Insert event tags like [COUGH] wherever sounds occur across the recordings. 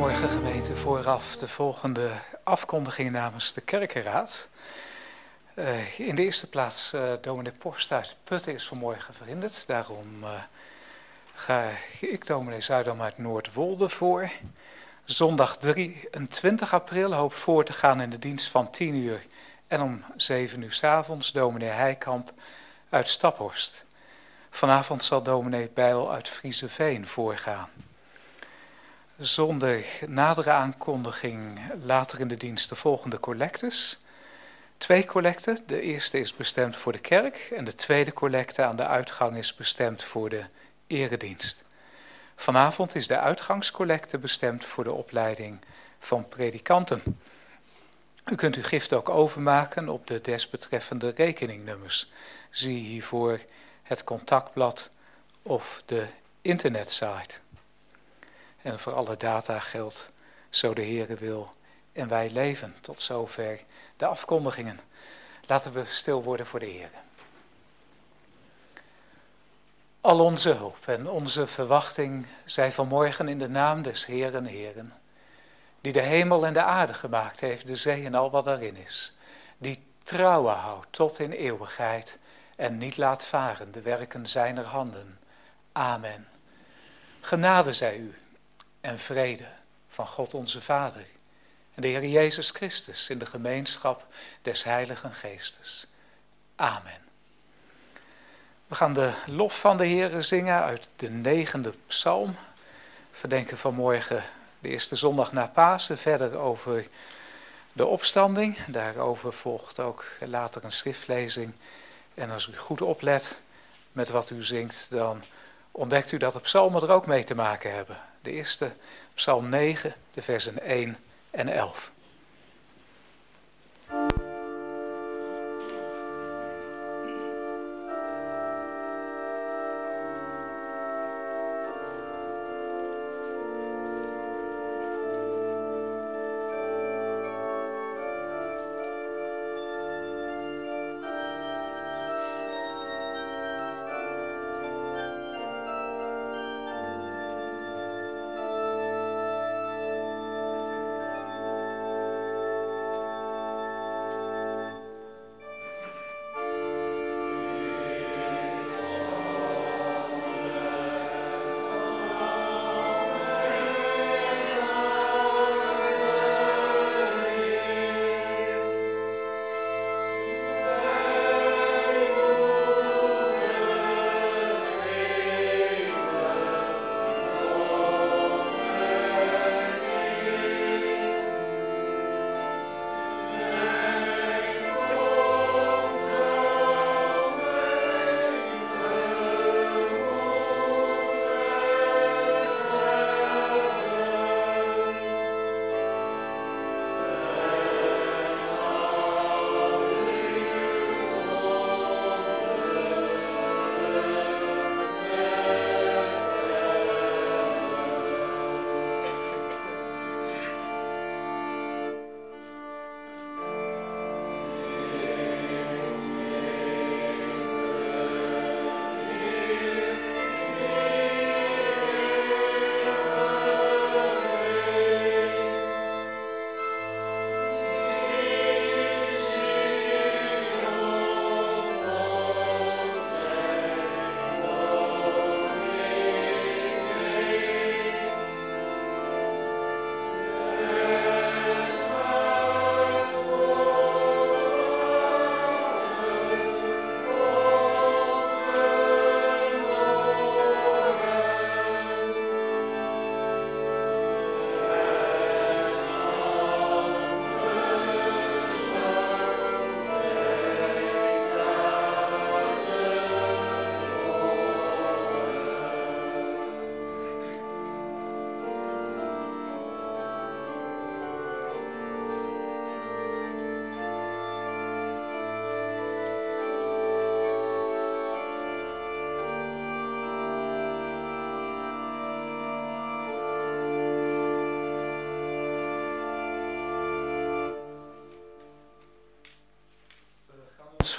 Goedemorgen gemeente, vooraf de volgende afkondiging namens de kerkenraad. Uh, in de eerste plaats, uh, dominee Post uit Putten is vanmorgen verhinderd. Daarom uh, ga ik, dominee Zuidam uit Noordwolde, voor. Zondag 23 april hoop voor te gaan in de dienst van 10 uur en om 7 uur s avonds dominee Heikamp uit Staphorst. Vanavond zal dominee Bijl uit Frieseveen voorgaan. Zonder nadere aankondiging later in de dienst de volgende collectes. Twee collecten. De eerste is bestemd voor de kerk en de tweede collecte aan de uitgang is bestemd voor de eredienst. Vanavond is de uitgangscollecte bestemd voor de opleiding van predikanten. U kunt uw gift ook overmaken op de desbetreffende rekeningnummers. Zie hiervoor het contactblad of de internetsite. En voor alle data geldt, zo de Heere wil en wij leven. Tot zover de afkondigingen. Laten we stil worden voor de Heer. Al onze hoop en onze verwachting zij vanmorgen in de naam des Heeren Heren, die de hemel en de aarde gemaakt heeft, de zee en al wat daarin is, die trouwen houdt tot in eeuwigheid en niet laat varen de werken zijner handen. Amen. Genade zij u en vrede van God onze Vader en de Heer Jezus Christus in de gemeenschap des Heiligen Geestes. Amen. We gaan de lof van de Heer zingen uit de negende psalm. We denken vanmorgen de eerste zondag na Pasen verder over de opstanding. Daarover volgt ook later een schriftlezing. En als u goed oplet met wat u zingt, dan ontdekt u dat de psalmen er ook mee te maken hebben. De eerste, psalm 9, de versen 1 en 11.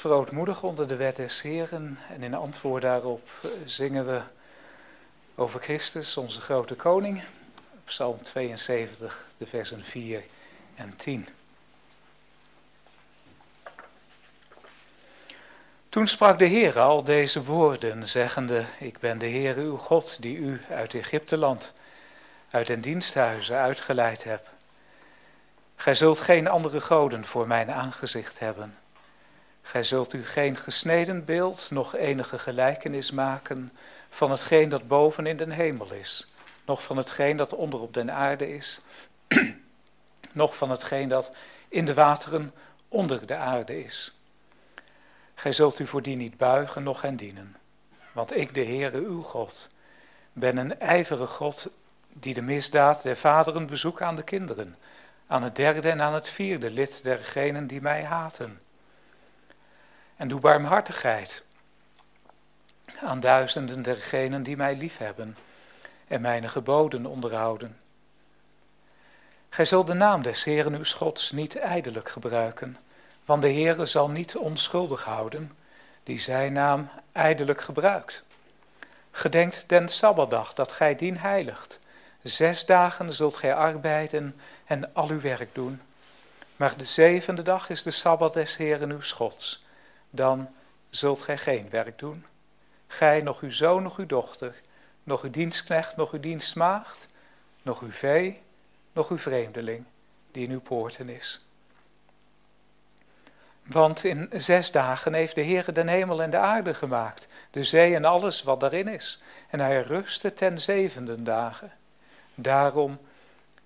Verootmoedigen onder de wet des Heren. En in antwoord daarop zingen we over Christus, onze grote koning. Psalm 72, de versen 4 en 10. Toen sprak de Heer al deze woorden, zeggende, ik ben de Heer uw God, die u uit Egypteland, uit den diensthuizen uitgeleid heb. Gij zult geen andere goden voor mijn aangezicht hebben. Gij zult u geen gesneden beeld, nog enige gelijkenis maken van hetgeen dat boven in den hemel is, nog van hetgeen dat onder op den aarde is, [CLEARS THROAT] nog van hetgeen dat in de wateren onder de aarde is. Gij zult u voor die niet buigen, noch hen dienen. Want ik, de Heere uw God, ben een ijverige God die de misdaad der vaderen bezoekt aan de kinderen, aan het derde en aan het vierde lid dergenen die mij haten. En doe barmhartigheid aan duizenden dergenen die mij liefhebben en mijn geboden onderhouden. Gij zult de naam des Heeren uw Gods niet ijdelijk gebruiken, want de Heere zal niet onschuldig houden die zijn naam ijdelijk gebruikt. Gedenkt den Sabbatdag dat gij dien heiligt. Zes dagen zult gij arbeiden en al uw werk doen. Maar de zevende dag is de Sabbat des Heeren uw Gods. Dan zult gij geen werk doen. Gij, nog uw zoon, nog uw dochter, nog uw dienstknecht, nog uw dienstmaagd, nog uw vee, nog uw vreemdeling, die in uw poorten is. Want in zes dagen heeft de Heer de hemel en de aarde gemaakt, de zee en alles wat daarin is. En hij rustte ten zevende dagen. Daarom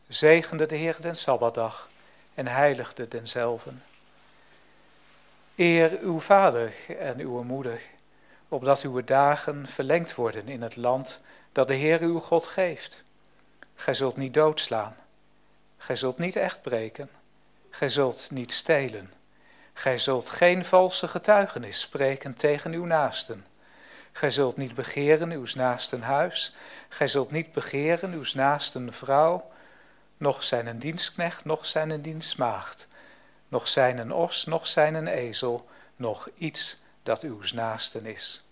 zegende de Heer den Sabbatdag en heiligde denzelven. Eer uw vader en uw moeder, opdat uw dagen verlengd worden in het land dat de Heer uw God geeft. Gij zult niet doodslaan, gij zult niet echt breken, gij zult niet stelen. Gij zult geen valse getuigenis spreken tegen uw naasten. Gij zult niet begeren uw naasten huis. Gij zult niet begeren uw naasten vrouw, noch zijn een dienstknecht, noch zijn een dienstmaagd, noch zijn een os, noch zijn een ezel, noch iets dat uw naasten is.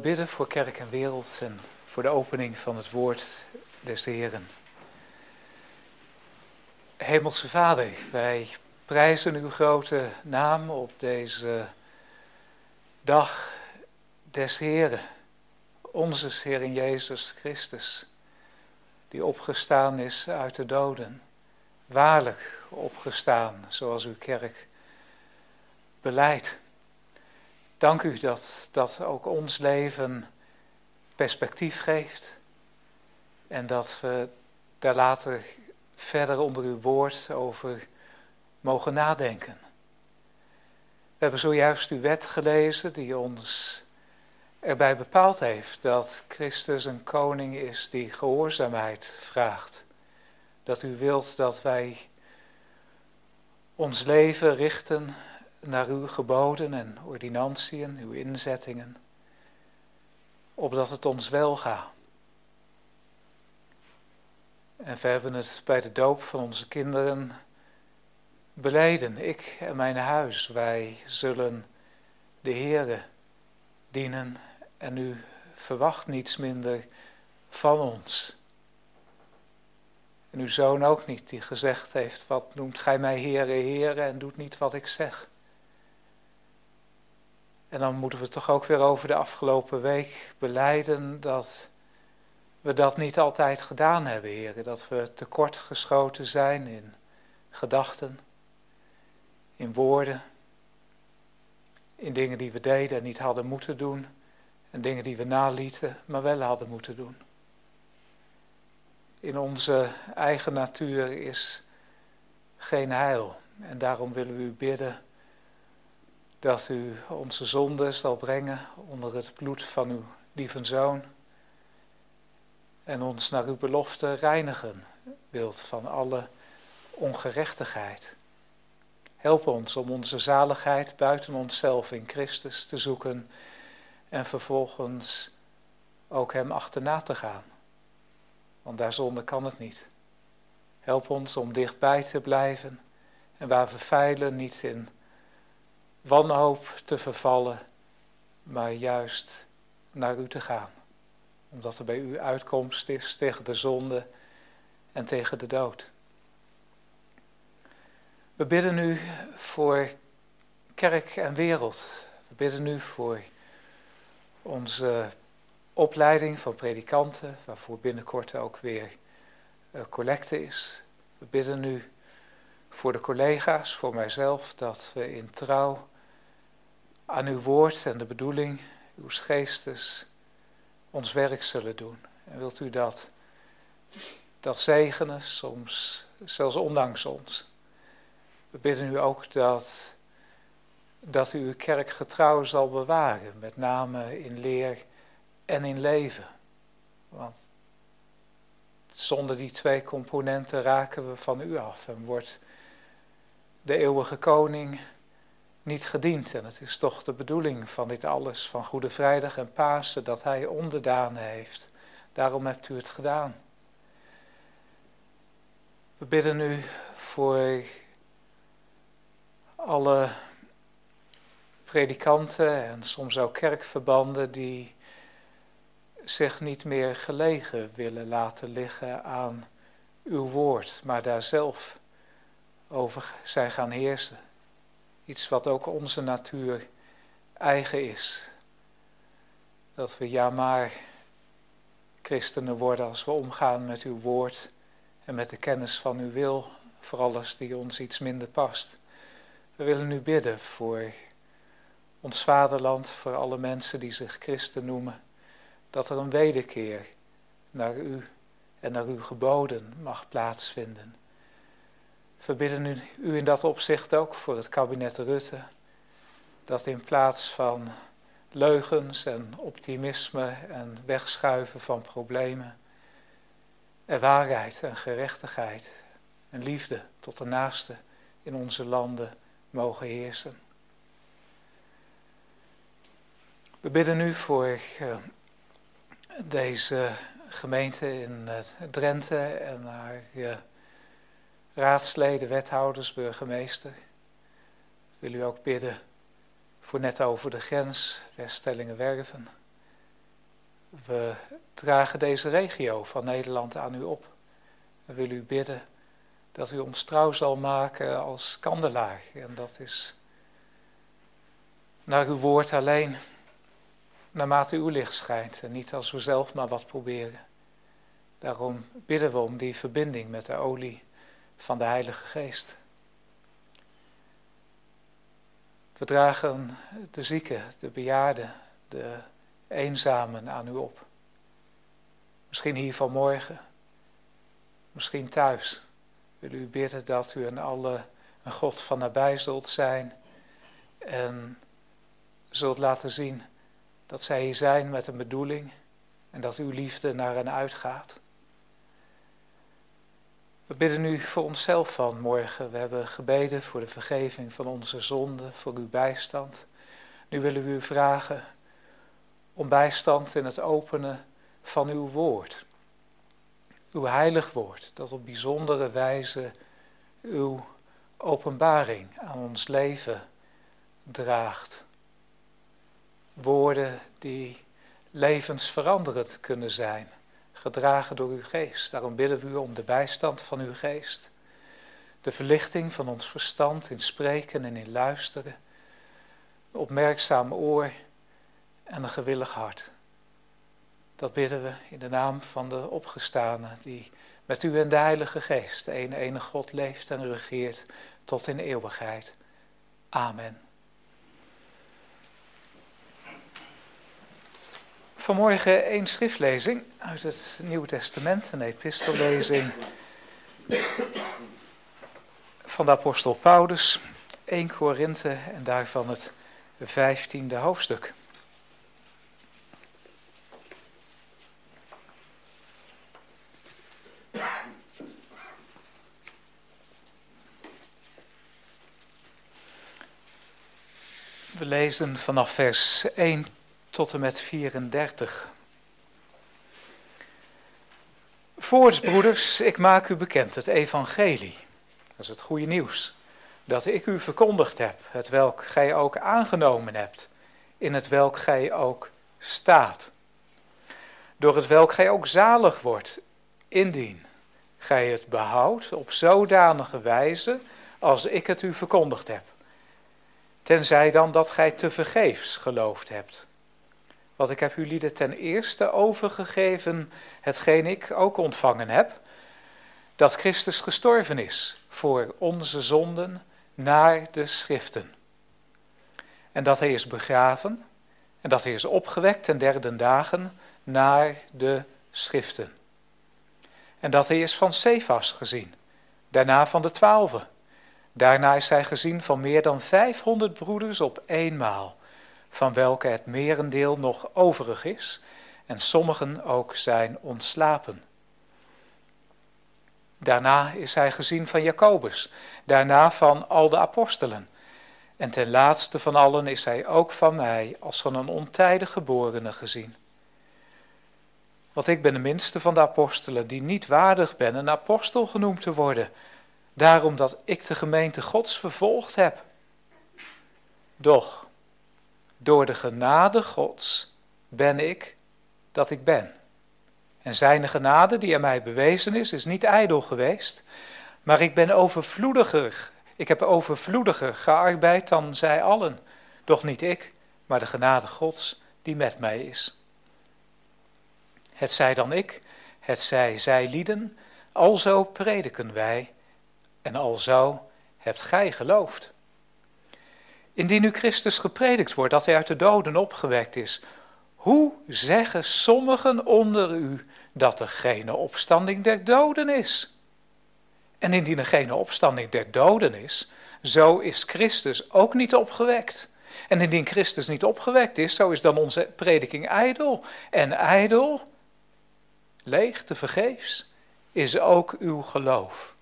Bidden voor kerk en wereld en voor de opening van het woord des Heren. Hemelse Vader, wij prijzen uw grote naam op deze dag des Heren, onze Heer Jezus Christus, die opgestaan is uit de doden, waarlijk opgestaan, zoals uw kerk beleidt. Dank u dat dat ook ons leven perspectief geeft en dat we daar later verder onder uw woord over mogen nadenken. We hebben zojuist uw wet gelezen die ons erbij bepaald heeft dat Christus een koning is die gehoorzaamheid vraagt. Dat u wilt dat wij ons leven richten naar uw geboden en ordinantiën, uw inzettingen, opdat het ons wel gaat. En we hebben het bij de doop van onze kinderen beleden. Ik en mijn huis, wij zullen de Heere dienen en u verwacht niets minder van ons. En uw zoon ook niet, die gezegd heeft, wat noemt gij mij Heere, Heere en doet niet wat ik zeg. En dan moeten we toch ook weer over de afgelopen week beleiden dat we dat niet altijd gedaan hebben, heren. Dat we tekort geschoten zijn in gedachten, in woorden, in dingen die we deden en niet hadden moeten doen. En dingen die we nalieten, maar wel hadden moeten doen. In onze eigen natuur is geen heil. En daarom willen we u bidden dat u onze zonde zal brengen onder het bloed van uw lieve zoon en ons naar uw belofte reinigen wilt van alle ongerechtigheid. Help ons om onze zaligheid buiten onszelf in Christus te zoeken en vervolgens ook Hem achterna te gaan. Want daar zonde kan het niet. Help ons om dichtbij te blijven en waar we veilen niet in wanhoop te vervallen, maar juist naar u te gaan. Omdat er bij u uitkomst is tegen de zonde en tegen de dood. We bidden nu voor kerk en wereld. We bidden nu voor onze opleiding van predikanten, waarvoor binnenkort ook weer uh, collecte is. We bidden nu voor de collega's, voor mijzelf, dat we in trouw aan uw woord en de bedoeling uw geestes ons werk zullen doen. En wilt u dat, dat zegenen, soms zelfs ondanks ons. We bidden u ook dat, dat u uw kerk getrouw zal bewaren, met name in leer en in leven. Want zonder die twee componenten raken we van u af en wordt de eeuwige koning niet gediend. En het is toch de bedoeling van dit alles, van Goede Vrijdag en Pasen, dat Hij onderdanen heeft. Daarom hebt u het gedaan. We bidden nu voor alle predikanten en soms ook kerkverbanden die zich niet meer gelegen willen laten liggen aan uw woord, maar daar zelf over zijn gaan heersen. Iets wat ook onze natuur eigen is. Dat we ja maar christenen worden als we omgaan met uw woord en met de kennis van uw wil, voor alles die ons iets minder past. We willen nu bidden voor ons vaderland, voor alle mensen die zich christen noemen, dat er een wederkeer naar u en naar uw geboden mag plaatsvinden. We bidden u in dat opzicht ook voor het kabinet Rutte, dat in plaats van leugens en optimisme en wegschuiven van problemen, er waarheid en gerechtigheid en liefde tot de naaste in onze landen mogen heersen. We bidden nu voor uh, deze gemeente in uh, Drenthe en haar uh, raadsleden, wethouders, burgemeester. Wil u ook bidden voor net over de grens, Weststellingen Werven. We dragen deze regio van Nederland aan u op. We willen u bidden dat u ons trouw zal maken als kandelaar. En dat is naar uw woord alleen, naarmate uw licht schijnt. En niet als we zelf maar wat proberen. Daarom bidden we om die verbinding met de olie van de Heilige Geest. We dragen de zieken, de bejaarden, de eenzamen aan u op. Misschien hier vanmorgen, misschien thuis. Wil u bidden dat u en alle een God van nabij zult zijn en zult laten zien dat zij hier zijn met een bedoeling en dat uw liefde naar hen uitgaat. We bidden nu voor onszelf van morgen. We hebben gebeden voor de vergeving van onze zonden, voor uw bijstand. Nu willen we u vragen om bijstand in het openen van uw woord. Uw heilig woord, dat op bijzondere wijze uw openbaring aan ons leven draagt. Woorden die levensveranderend kunnen zijn gedragen door uw geest. Daarom bidden we u om de bijstand van uw geest. De verlichting van ons verstand in spreken en in luisteren. Een opmerkzaam oor en een gewillig hart. Dat bidden we in de naam van de opgestane die met u en de Heilige Geest, de ene enige God, leeft en regeert tot in eeuwigheid. Amen. Vanmorgen één schriftlezing uit het Nieuwe Testament, een epistellezing van de apostel Paulus, 1 Korinthe en daarvan het vijftiende hoofdstuk. We lezen vanaf vers 1 tot en met 34. Voorts, broeders, ik maak u bekend het evangelie. Dat is het goede nieuws. Dat ik u verkondigd heb, het welk gij ook aangenomen hebt, in het welk gij ook staat. Door het welk gij ook zalig wordt, indien gij het behoudt op zodanige wijze als ik het u verkondigd heb. Tenzij dan dat gij te vergeefs geloofd hebt. Want ik heb lieden ten eerste overgegeven, hetgeen ik ook ontvangen heb, dat Christus gestorven is voor onze zonden naar de schriften. En dat hij is begraven en dat hij is opgewekt ten derde dagen naar de schriften. En dat hij is van Cephas gezien, daarna van de twaalfe. Daarna is hij gezien van meer dan vijfhonderd broeders op eenmaal van welke het merendeel nog overig is en sommigen ook zijn ontslapen. Daarna is hij gezien van Jacobus, daarna van al de apostelen. En ten laatste van allen is hij ook van mij als van een ontijdig geborene gezien. Want ik ben de minste van de apostelen die niet waardig ben een apostel genoemd te worden, daarom dat ik de gemeente Gods vervolgd heb. Doch, door de genade Gods ben ik dat ik ben. En zijn genade die aan mij bewezen is, is niet ijdel geweest, maar ik ben overvloediger. Ik heb overvloediger gearbeid dan zij allen. Doch niet ik, maar de genade Gods die met mij is. Het zij dan ik, het zij zij lieden, alzo prediken wij, en alzo hebt gij geloofd. Indien nu Christus gepredikt wordt dat hij uit de doden opgewekt is, hoe zeggen sommigen onder u dat er geen opstanding der doden is? En indien er geen opstanding der doden is, zo is Christus ook niet opgewekt. En indien Christus niet opgewekt is, zo is dan onze prediking ijdel. En ijdel, leeg, te vergeefs, is ook uw geloof.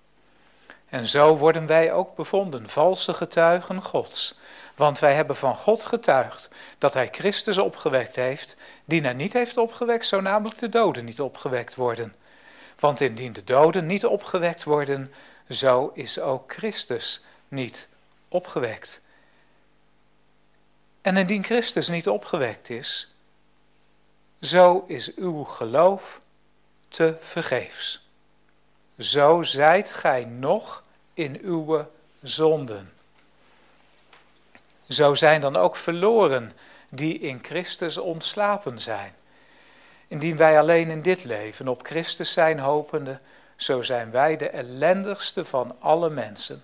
En zo worden wij ook bevonden, valse getuigen Gods. Want wij hebben van God getuigd dat Hij Christus opgewekt heeft, die hij niet heeft opgewekt, zo namelijk de doden niet opgewekt worden. Want indien de doden niet opgewekt worden, zo is ook Christus niet opgewekt. En indien Christus niet opgewekt is, zo is uw geloof te vergeefs. Zo zijt gij nog in uw zonden. Zo zijn dan ook verloren die in Christus ontslapen zijn. Indien wij alleen in dit leven op Christus zijn hopende, zo zijn wij de ellendigste van alle mensen.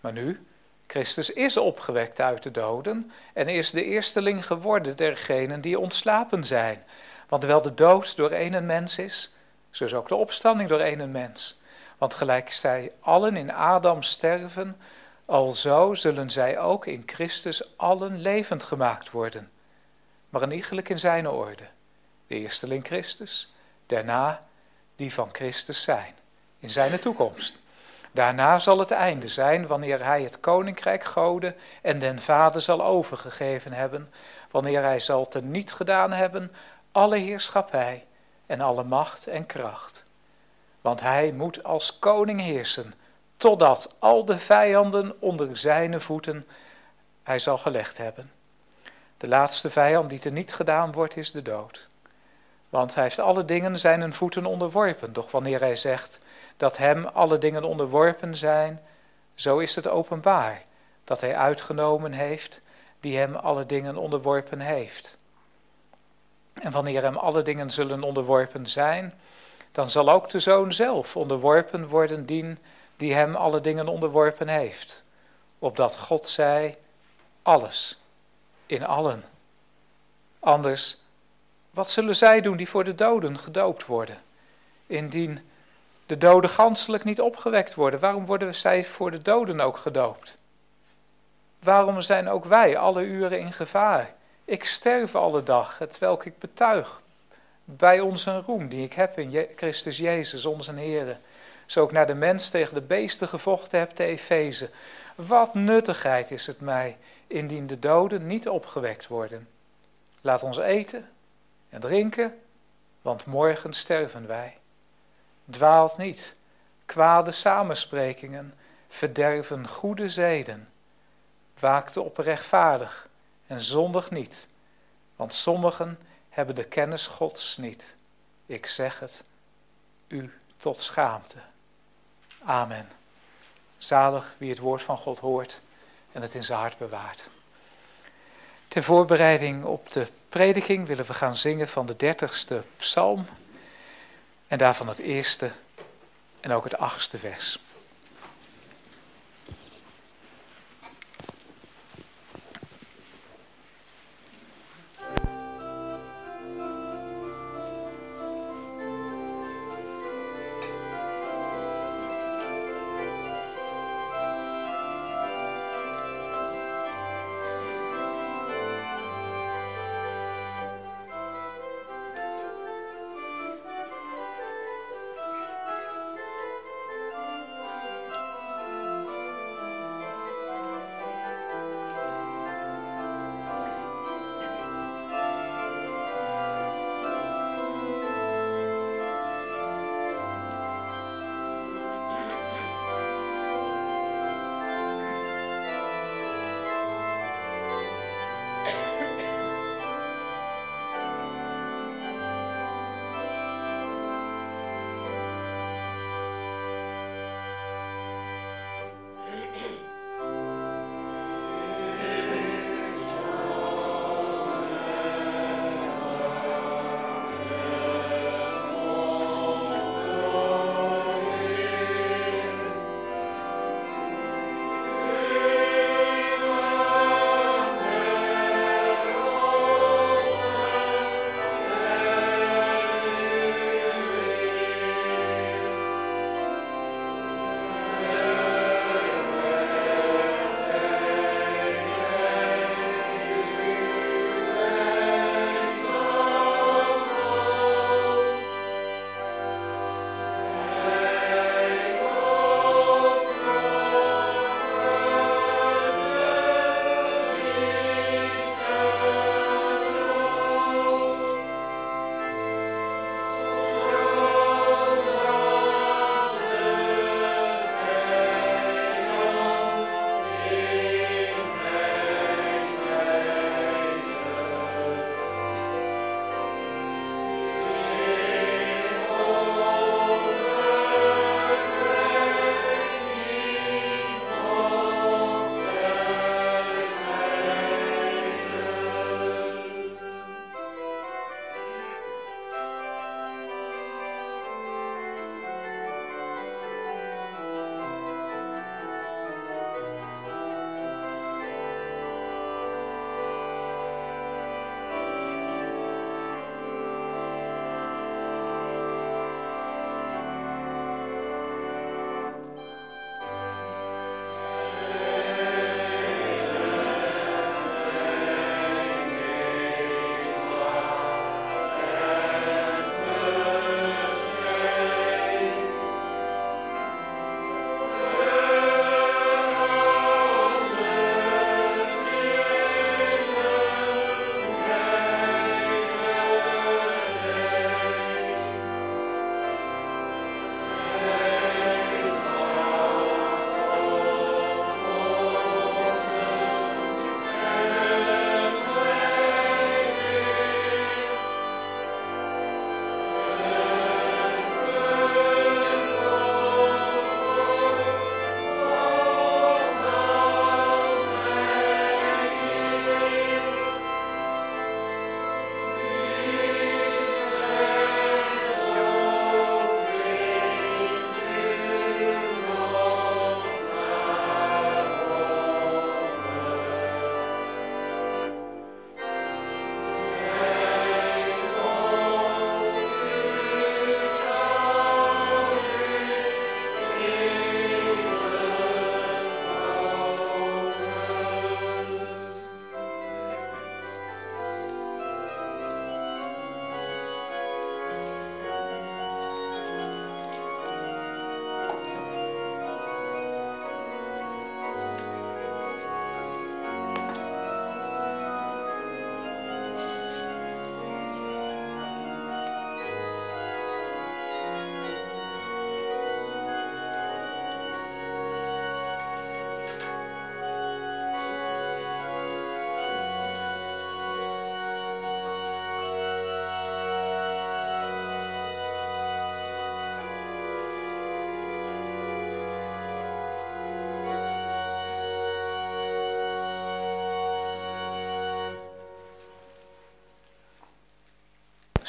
Maar nu, Christus is opgewekt uit de doden en is de eersteling geworden dergenen die ontslapen zijn. Want terwijl de dood door één mens is, zo is ook de opstanding door één mens. Want gelijk zij allen in Adam sterven, alzo zullen zij ook in Christus allen levend gemaakt worden. Maar een iegelijk in zijn orde. De eersteling Christus, daarna die van Christus zijn, in zijn toekomst. Daarna zal het einde zijn, wanneer hij het koninkrijk Gode en den Vader zal overgegeven hebben, wanneer hij zal teniet gedaan hebben alle heerschappij en alle macht en kracht. Want hij moet als koning heersen, totdat al de vijanden onder zijn voeten hij zal gelegd hebben. De laatste vijand die teniet gedaan wordt, is de dood. Want hij heeft alle dingen zijn voeten onderworpen. Doch wanneer hij zegt dat hem alle dingen onderworpen zijn, zo is het openbaar dat hij uitgenomen heeft die hem alle dingen onderworpen heeft. En wanneer hem alle dingen zullen onderworpen zijn, dan zal ook de zoon zelf onderworpen worden dien die hem alle dingen onderworpen heeft. Opdat God zij alles in allen. Anders wat zullen zij doen die voor de doden gedoopt worden? Indien de doden ganselijk niet opgewekt worden, waarom worden zij voor de doden ook gedoopt? Waarom zijn ook wij alle uren in gevaar? Ik sterf alle dag, terwijl ik betuig bij onze roem die ik heb in Christus Jezus, onze Heer. Zo ik naar de mens tegen de beesten gevochten heb te Efeze. Wat nuttigheid is het mij, indien de doden niet opgewekt worden. Laat ons eten, en drinken, want morgen sterven wij. Dwaalt niet, kwade samensprekingen verderven goede zeden. Waakte op rechtvaardig en zondig niet, want sommigen hebben de kennis Gods niet. Ik zeg het u tot schaamte. Amen. Zalig wie het woord van God hoort en het in zijn hart bewaart. Ter voorbereiding op de prediking willen we gaan zingen van de dertigste psalm en daarvan het eerste en ook het achtste vers.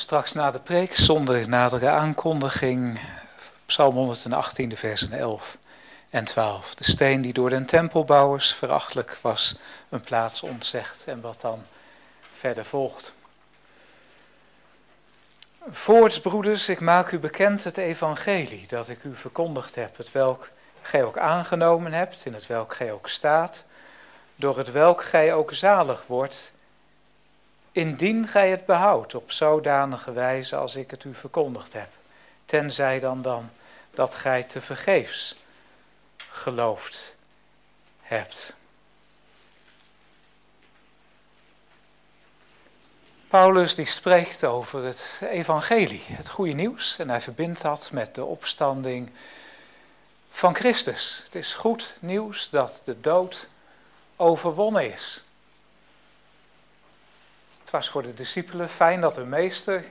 Straks na de preek, zonder nadere aankondiging, Psalm 118, versen 11 en 12. De steen die door de tempelbouwers verachtelijk was, een plaats ontzegd. En wat dan verder volgt. Voorts, broeders, ik maak u bekend het evangelie dat ik u verkondigd heb, het welk gij ook aangenomen hebt, in het welk gij ook staat, door het welk gij ook zalig wordt, indien gij het behoudt op zodanige wijze als ik het u verkondigd heb, tenzij dan dan dat gij te vergeefs geloofd hebt. Paulus die spreekt over het evangelie, het goede nieuws, en hij verbindt dat met de opstanding van Christus. Het is goed nieuws dat de dood overwonnen is. Was voor de discipelen fijn dat de meester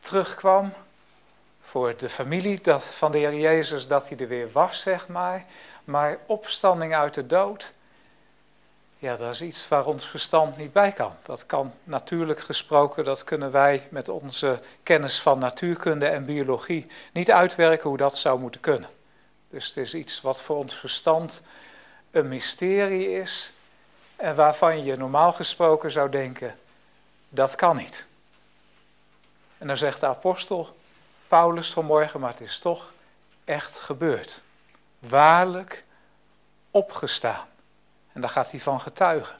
terugkwam. Voor de familie dat, van de Heer Jezus dat hij er weer was, zeg maar. Maar opstanding uit de dood, ja, dat is iets waar ons verstand niet bij kan. Dat kan natuurlijk gesproken, dat kunnen wij met onze kennis van natuurkunde en biologie niet uitwerken hoe dat zou moeten kunnen. Dus het is iets wat voor ons verstand een mysterie is en waarvan je normaal gesproken zou denken, dat kan niet. En dan zegt de apostel Paulus vanmorgen, maar het is toch echt gebeurd. Waarlijk opgestaan. En daar gaat hij van getuigen.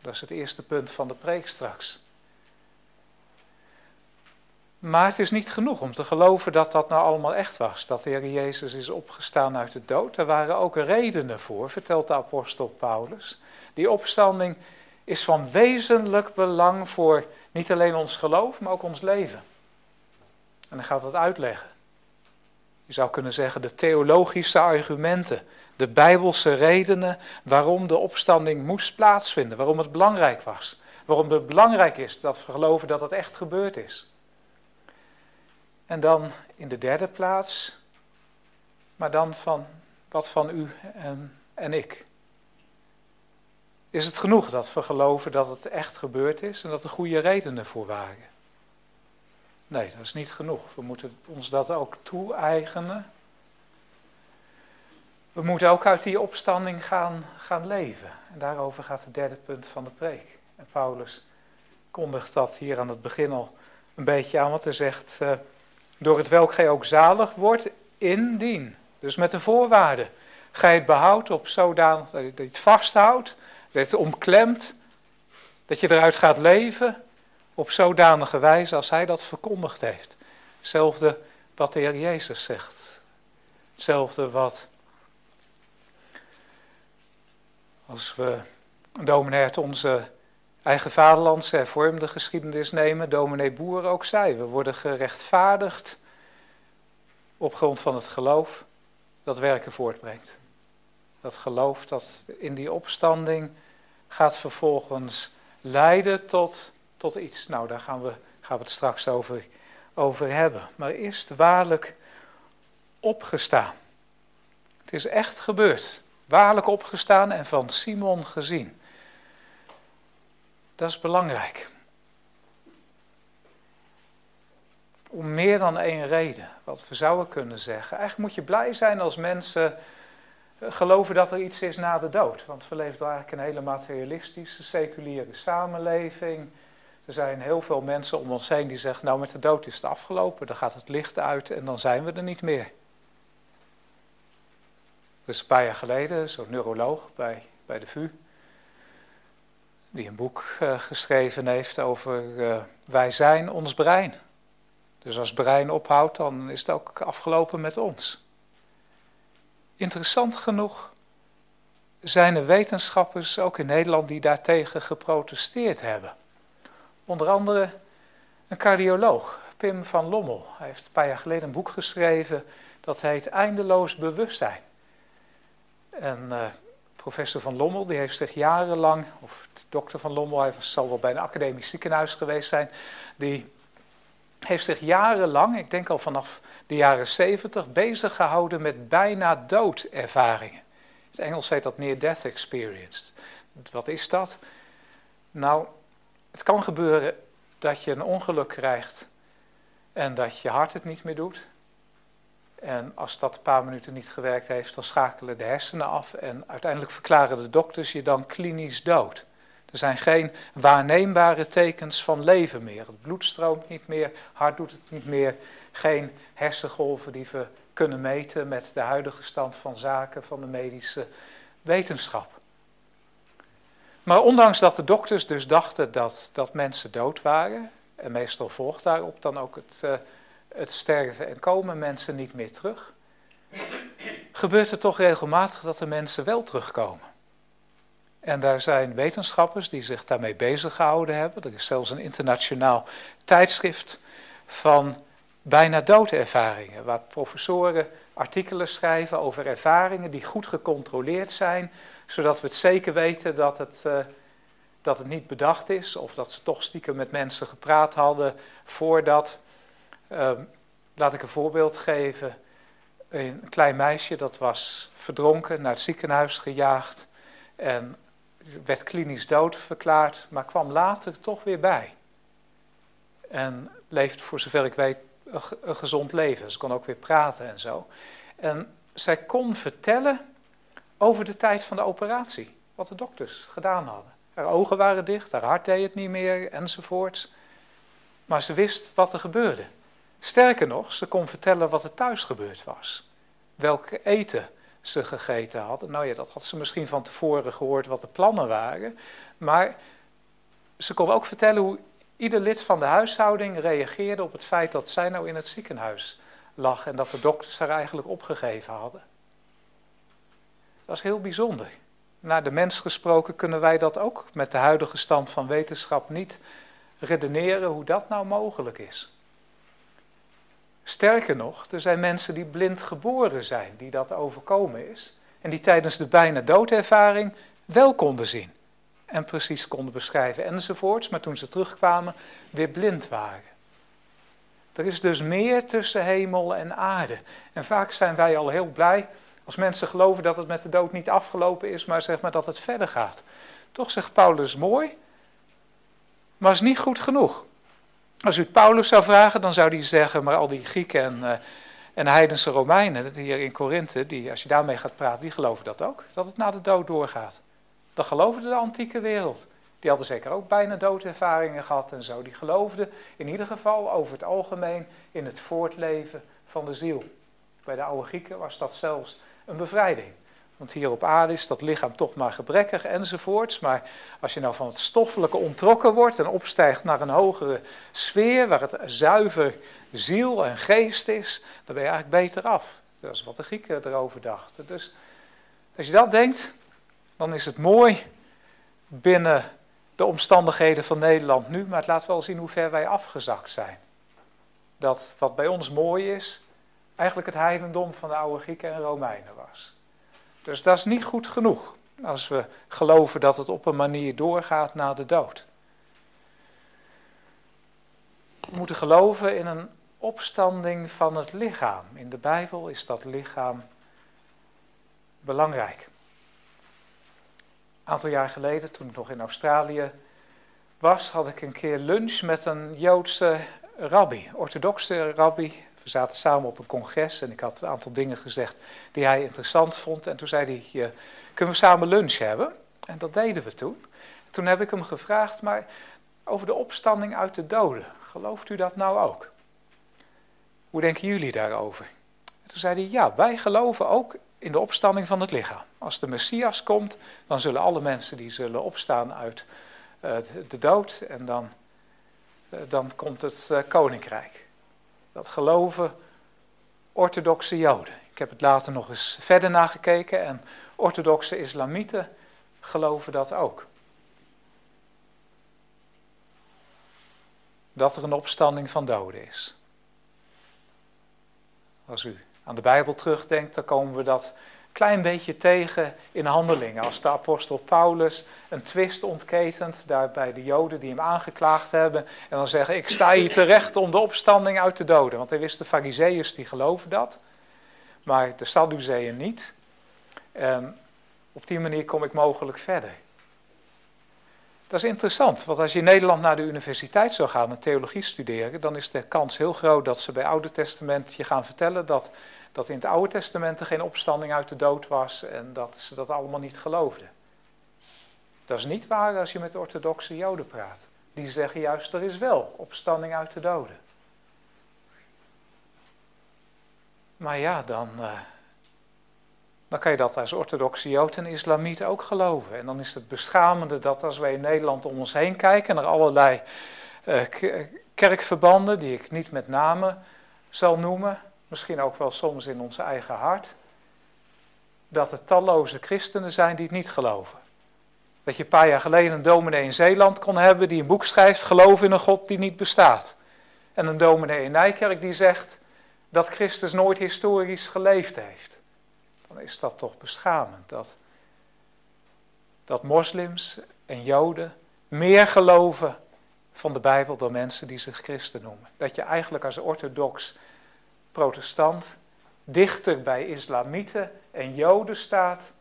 Dat is het eerste punt van de preek straks. Maar het is niet genoeg om te geloven dat dat nou allemaal echt was. Dat de Heer Jezus is opgestaan uit de dood. Er waren ook redenen voor, vertelt de apostel Paulus. Die opstanding is van wezenlijk belang voor niet alleen ons geloof, maar ook ons leven. En hij gaat dat uitleggen. Je zou kunnen zeggen de theologische argumenten, de bijbelse redenen waarom de opstanding moest plaatsvinden, waarom het belangrijk was. Waarom het belangrijk is dat we geloven dat het echt gebeurd is. En dan in de derde plaats, maar dan van wat van u en, en ik. Is het genoeg dat we geloven dat het echt gebeurd is en dat er goede redenen voor waren? Nee, dat is niet genoeg. We moeten ons dat ook toe-eigenen. We moeten ook uit die opstanding gaan, gaan leven. En daarover gaat het derde punt van de preek. En Paulus kondigt dat hier aan het begin al een beetje aan, wat hij zegt, uh, door het welk gij ook zalig wordt, indien. Dus met de voorwaarde. Gij het behoudt op zodanig dat je het vasthoudt, het omklemt, dat je eruit gaat leven op zodanige wijze als hij dat verkondigd heeft. Hetzelfde wat de Heer Jezus zegt. Hetzelfde wat als we dominee uit onze eigen vaderlandse hervormde geschiedenis nemen, dominee Boer ook zei, we worden gerechtvaardigd op grond van het geloof dat werken voortbrengt. Dat geloof dat in die opstanding gaat vervolgens leiden tot tot iets. Nou, daar gaan we, gaan we het straks over, over hebben. Maar eerst waarlijk opgestaan. Het is echt gebeurd. Waarlijk opgestaan en van Simon gezien. Dat is belangrijk. Om meer dan één reden, wat we zouden kunnen zeggen. Eigenlijk moet je blij zijn als mensen geloven dat er iets is na de dood. Want we leven eigenlijk een hele materialistische, seculiere samenleving. Er zijn heel veel mensen om ons heen die zeggen, nou met de dood is het afgelopen, dan gaat het licht uit en dan zijn we er niet meer. Dus een paar jaar geleden, zo'n neuroloog bij, bij de VU, die een boek uh, geschreven heeft over uh, wij zijn ons brein. Dus als brein ophoudt, dan is het ook afgelopen met ons. Interessant genoeg zijn er wetenschappers, ook in Nederland, die daartegen geprotesteerd hebben. Onder andere een cardioloog, Pim van Lommel. Hij heeft een paar jaar geleden een boek geschreven dat heet Eindeloos Bewustzijn. En uh, professor van Lommel, die heeft zich jarenlang, of dokter van Lommel, hij zal wel bij een academisch ziekenhuis geweest zijn, die heeft zich jarenlang, ik denk al vanaf de jaren zeventig, bezig gehouden met bijna doodervaringen. In het Engels heet dat near death experience. Wat is dat? Nou, het kan gebeuren dat je een ongeluk krijgt en dat je hart het niet meer doet. En als dat een paar minuten niet gewerkt heeft, dan schakelen de hersenen af en uiteindelijk verklaren de dokters je dan klinisch dood. Er zijn geen waarneembare tekens van leven meer. Het bloed stroomt niet meer, hart doet het niet meer. Geen hersengolven die we kunnen meten met de huidige stand van zaken van de medische wetenschap. Maar ondanks dat de dokters dus dachten dat, dat mensen dood waren, en meestal volgt daarop dan ook het, uh, het sterven en komen mensen niet meer terug, gebeurt het toch regelmatig dat de mensen wel terugkomen. En daar zijn wetenschappers die zich daarmee bezig gehouden hebben. Er is zelfs een internationaal tijdschrift van bijna doodervaringen, waar professoren artikelen schrijven over ervaringen die goed gecontroleerd zijn, zodat we het zeker weten dat het, uh, dat het niet bedacht is, of dat ze toch stiekem met mensen gepraat hadden voordat. Uh, laat ik een voorbeeld geven. Een klein meisje dat was verdronken, naar het ziekenhuis gejaagd en werd klinisch dood verklaard, maar kwam later toch weer bij. En leeft, voor zover ik weet, een gezond leven. Ze kon ook weer praten en zo. En zij kon vertellen over de tijd van de operatie, wat de dokters gedaan hadden. Haar ogen waren dicht, haar hart deed het niet meer enzovoorts. Maar ze wist wat er gebeurde. Sterker nog, ze kon vertellen wat er thuis gebeurd was. Welke eten ze gegeten hadden. Nou ja, dat had ze misschien van tevoren gehoord wat de plannen waren. Maar ze kon ook vertellen hoe ieder lid van de huishouding reageerde op het feit dat zij nou in het ziekenhuis lag en dat de dokters haar eigenlijk opgegeven hadden. Dat is heel bijzonder. Naar de mens gesproken kunnen wij dat ook met de huidige stand van wetenschap niet redeneren hoe dat nou mogelijk is. Sterker nog, er zijn mensen die blind geboren zijn, die dat overkomen is. En die tijdens de bijna doodervaring wel konden zien. En precies konden beschrijven enzovoorts, maar toen ze terugkwamen weer blind waren. Er is dus meer tussen hemel en aarde. En vaak zijn wij al heel blij als mensen geloven dat het met de dood niet afgelopen is, maar zeg maar dat het verder gaat. Toch zegt Paulus mooi, maar is niet goed genoeg. Als u Paulus zou vragen, dan zou hij zeggen, maar al die Grieken en, uh, en heidense Romeinen hier in Korinthe, die, als je daarmee gaat praten, die geloven dat ook, dat het na de dood doorgaat. Dat geloofde de antieke wereld. Die hadden zeker ook bijna doodervaringen gehad en zo. Die geloofden in ieder geval over het algemeen in het voortleven van de ziel. Bij de oude Grieken was dat zelfs een bevrijding. Want hier op aarde is dat lichaam toch maar gebrekkig enzovoorts. Maar als je nou van het stoffelijke ontrokken wordt en opstijgt naar een hogere sfeer, waar het zuiver ziel en geest is, dan ben je eigenlijk beter af. Dat is wat de Grieken erover dachten. Dus als je dat denkt, dan is het mooi binnen de omstandigheden van Nederland nu, maar het laat wel zien hoe ver wij afgezakt zijn. Dat wat bij ons mooi is, eigenlijk het heidendom van de oude Grieken en Romeinen was. Dus dat is niet goed genoeg als we geloven dat het op een manier doorgaat na de dood. We moeten geloven in een opstanding van het lichaam. In de Bijbel is dat lichaam belangrijk. Een aantal jaar geleden, toen ik nog in Australië was, had ik een keer lunch met een Joodse rabbi, orthodoxe rabbi, we zaten samen op een congres en ik had een aantal dingen gezegd die hij interessant vond. En toen zei hij, kunnen we samen lunch hebben? En dat deden we toen. Toen heb ik hem gevraagd, maar over de opstanding uit de doden, gelooft u dat nou ook? Hoe denken jullie daarover? En toen zei hij, ja, wij geloven ook in de opstanding van het lichaam. Als de Messias komt, dan zullen alle mensen die zullen opstaan uit uh, de dood en dan, uh, dan komt het uh, koninkrijk. Dat geloven orthodoxe Joden. Ik heb het later nog eens verder nagekeken en orthodoxe islamieten geloven dat ook. Dat er een opstanding van doden is. Als u aan de Bijbel terugdenkt, dan komen we dat klein beetje tegen in handelingen. Als de apostel Paulus een twist ontketent daar bij de Joden die hem aangeklaagd hebben. En dan zeggen, ik sta hier terecht om de opstanding uit de doden. Want hij wist, de fariseeërs die geloven dat. Maar de Sadduceeën niet. Op die manier kom ik mogelijk verder. Dat is interessant, want als je in Nederland naar de universiteit zou gaan en theologie studeren, dan is de kans heel groot dat ze bij Oude Testament je gaan vertellen dat, dat in het Oude Testament er geen opstanding uit de dood was en dat ze dat allemaal niet geloofden. Dat is niet waar als je met orthodoxe Joden praat. Die zeggen juist, er is wel opstanding uit de doden. Maar ja, dan, uh, dan kan je dat als orthodoxe Jood en islamiet ook geloven. En dan is het beschamende dat als wij in Nederland om ons heen kijken naar allerlei uh, kerkverbanden, die ik niet met name zal noemen, misschien ook wel soms in ons eigen hart, dat er talloze christenen zijn die het niet geloven. Dat je een paar jaar geleden een dominee in Zeeland kon hebben die een boek schrijft, geloof in een God die niet bestaat. En een dominee in Nijkerk die zegt dat Christus nooit historisch geleefd heeft. Dan is dat toch beschamend dat, dat moslims en joden meer geloven van de Bijbel dan mensen die zich christen noemen. Dat je eigenlijk als orthodox protestant dichter bij islamieten en joden staat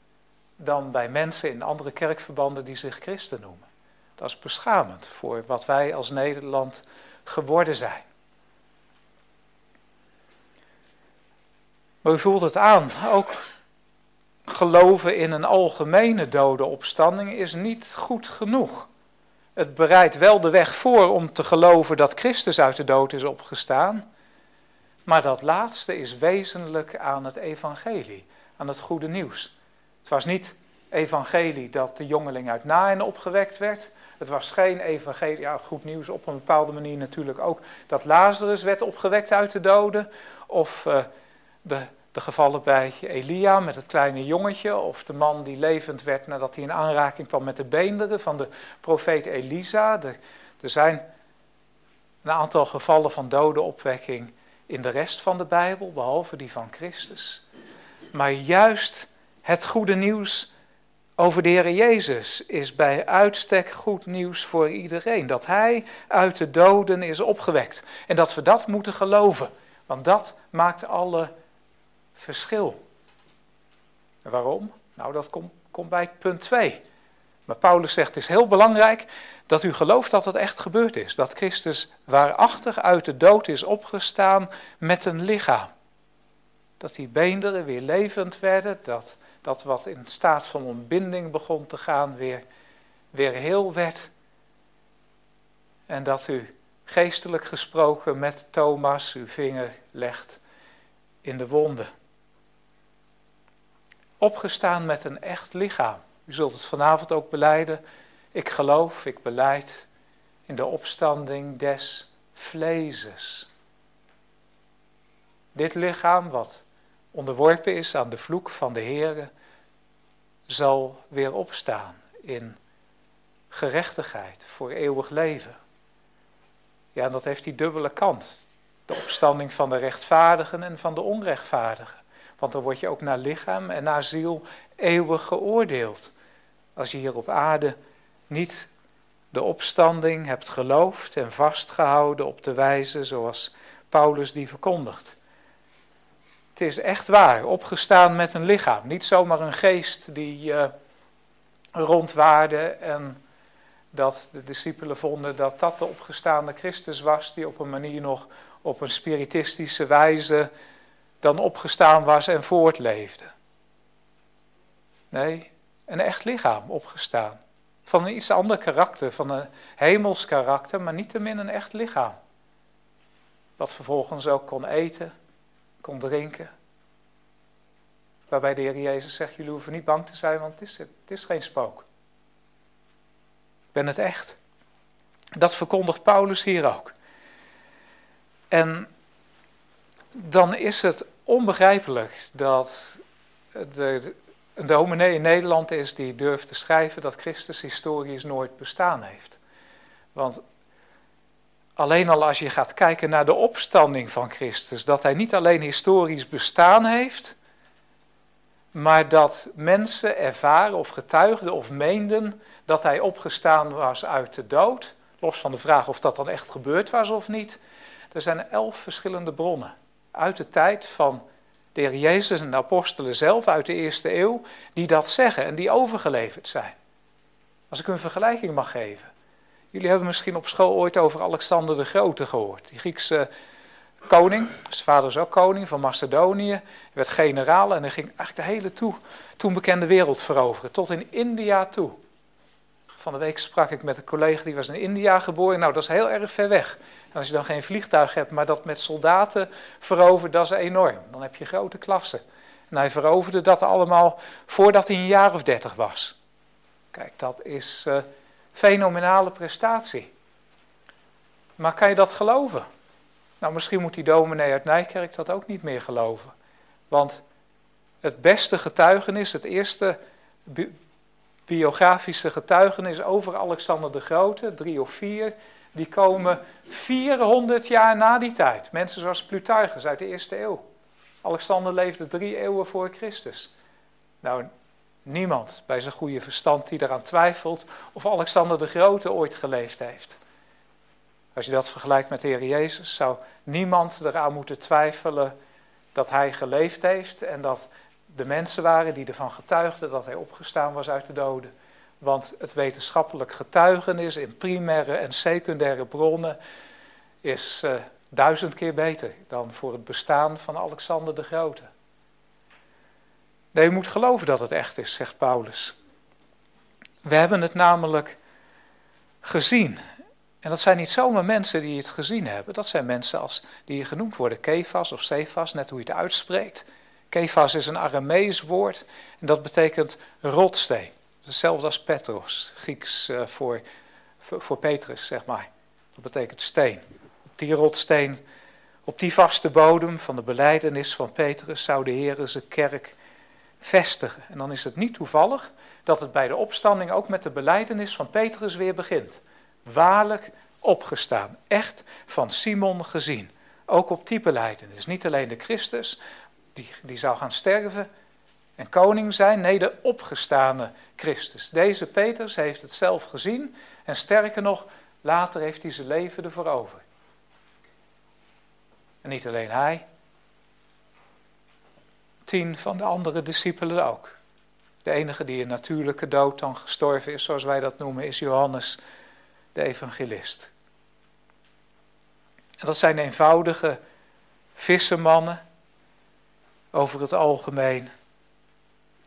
dan bij mensen in andere kerkverbanden die zich christen noemen. Dat is beschamend voor wat wij als Nederland geworden zijn. Maar u voelt het aan, ook geloven in een algemene dodenopstanding is niet goed genoeg. Het bereidt wel de weg voor om te geloven dat Christus uit de dood is opgestaan, maar dat laatste is wezenlijk aan het evangelie, aan het goede nieuws. Het was niet evangelie dat de jongeling uit Nain opgewekt werd. Het was geen evangelie, ja, goed nieuws op een bepaalde manier natuurlijk ook, dat Lazarus werd opgewekt uit de doden. Of uh, de, de gevallen bij Elia met het kleine jongetje. Of de man die levend werd nadat hij in aanraking kwam met de beenderen van de profeet Elisa. er zijn een aantal gevallen van dodenopwekking in de rest van de Bijbel, behalve die van Christus. Maar juist het goede nieuws over de Heer Jezus is bij uitstek goed nieuws voor iedereen. Dat Hij uit de doden is opgewekt. En dat we dat moeten geloven. Want dat maakt alle verschil. Waarom? Nou, dat komt, komt bij punt 2. Maar Paulus zegt, het is heel belangrijk dat u gelooft dat het echt gebeurd is. Dat Christus waarachtig uit de dood is opgestaan met een lichaam. Dat die beenderen weer levend werden, dat dat wat in staat van ontbinding begon te gaan weer, weer heel werd. En dat u geestelijk gesproken met Thomas uw vinger legt in de wonden. Opgestaan met een echt lichaam. U zult het vanavond ook beleiden. Ik geloof, ik beleid in de opstanding des vlezes. Dit lichaam wat onderworpen is aan de vloek van de Heere, zal weer opstaan in gerechtigheid voor eeuwig leven. Ja, en dat heeft die dubbele kant. De opstanding van de rechtvaardigen en van de onrechtvaardigen. Want dan word je ook naar lichaam en naar ziel eeuwig geoordeeld. Als je hier op aarde niet de opstanding hebt geloofd en vastgehouden op de wijze zoals Paulus die verkondigt. Het is echt waar, opgestaan met een lichaam. Niet zomaar een geest die uh, rondwaarde en dat de discipelen vonden dat dat de opgestaande Christus was, die op een manier nog op een spiritistische wijze dan opgestaan was en voortleefde. Nee, een echt lichaam opgestaan. Van een iets ander karakter, van een hemels karakter, maar niettemin een echt lichaam. Wat vervolgens ook kon eten, kon drinken. Waarbij de Heer Jezus zegt, jullie hoeven niet bang te zijn, want het is, het is geen spook. Ik ben het echt. Dat verkondigt Paulus hier ook. En dan is het onbegrijpelijk dat de, een dominee in Nederland is die durft te schrijven dat Christus historisch nooit bestaan heeft. Want Alleen al als je gaat kijken naar de opstanding van Christus, dat hij niet alleen historisch bestaan heeft, maar dat mensen ervaren of getuigden of meenden dat hij opgestaan was uit de dood, los van de vraag of dat dan echt gebeurd was of niet. Er zijn elf verschillende bronnen uit de tijd van de heer Jezus en de apostelen zelf uit de eerste eeuw, die dat zeggen en die overgeleverd zijn. Als ik een vergelijking mag geven. Jullie hebben misschien op school ooit over Alexander de Grote gehoord. Die Griekse koning, zijn vader was ook koning van Macedonië. Hij werd generaal en hij ging eigenlijk de hele toe, toen bekende wereld veroveren. Tot in India toe. Van de week sprak ik met een collega die was in India geboren. Nou, dat is heel erg ver weg. Als je dan geen vliegtuig hebt, maar dat met soldaten verovert, dat is enorm. Dan heb je grote klassen. En hij veroverde dat allemaal voordat hij een jaar of dertig was. Kijk, dat is uh, fenomenale prestatie. Maar kan je dat geloven? Nou, misschien moet die dominee uit Nijkerk dat ook niet meer geloven. Want het beste getuigenis, het eerste biografische getuigenis over Alexander de Grote, drie of vier, die komen 400 jaar na die tijd. Mensen zoals Plutarchus uit de eerste eeuw. Alexander leefde drie eeuwen voor Christus. Nou, niemand bij zijn goede verstand die eraan twijfelt of Alexander de Grote ooit geleefd heeft. Als je dat vergelijkt met de Heer Jezus, zou niemand eraan moeten twijfelen dat hij geleefd heeft en dat de mensen waren die ervan getuigden dat hij opgestaan was uit de doden. Want het wetenschappelijk getuigenis in primaire en secundaire bronnen is uh, duizend keer beter dan voor het bestaan van Alexander de Grote. Nee, je moet geloven dat het echt is, zegt Paulus. We hebben het namelijk gezien. En dat zijn niet zomaar mensen die het gezien hebben. Dat zijn mensen als, die genoemd worden, Kefas of Cephas, net hoe je het uitspreekt. Kefas is een Aramees woord en dat betekent rotsteen. Hetzelfde als Petros, Grieks voor, voor, voor, Petrus, zeg maar. Dat betekent steen. Op die rotsteen, op die vaste bodem van de beleidenis van Petrus zou de Heer zijn kerk vestigen. En dan is het niet toevallig dat het bij de opstanding ook met de beleidenis van Petrus weer begint. Waarlijk opgestaan, echt van Simon gezien. Ook op die beleidenis. Niet alleen de Christus, die, die zou gaan sterven en koning zijn. Nee, de opgestane Christus. Deze Petrus heeft het zelf gezien en sterker nog, later heeft hij zijn leven ervoor over. En niet alleen hij, tien van de andere discipelen ook. De enige die een natuurlijke dood dan gestorven is, zoals wij dat noemen, is Johannes de evangelist. En dat zijn eenvoudige vissermannen over het algemeen,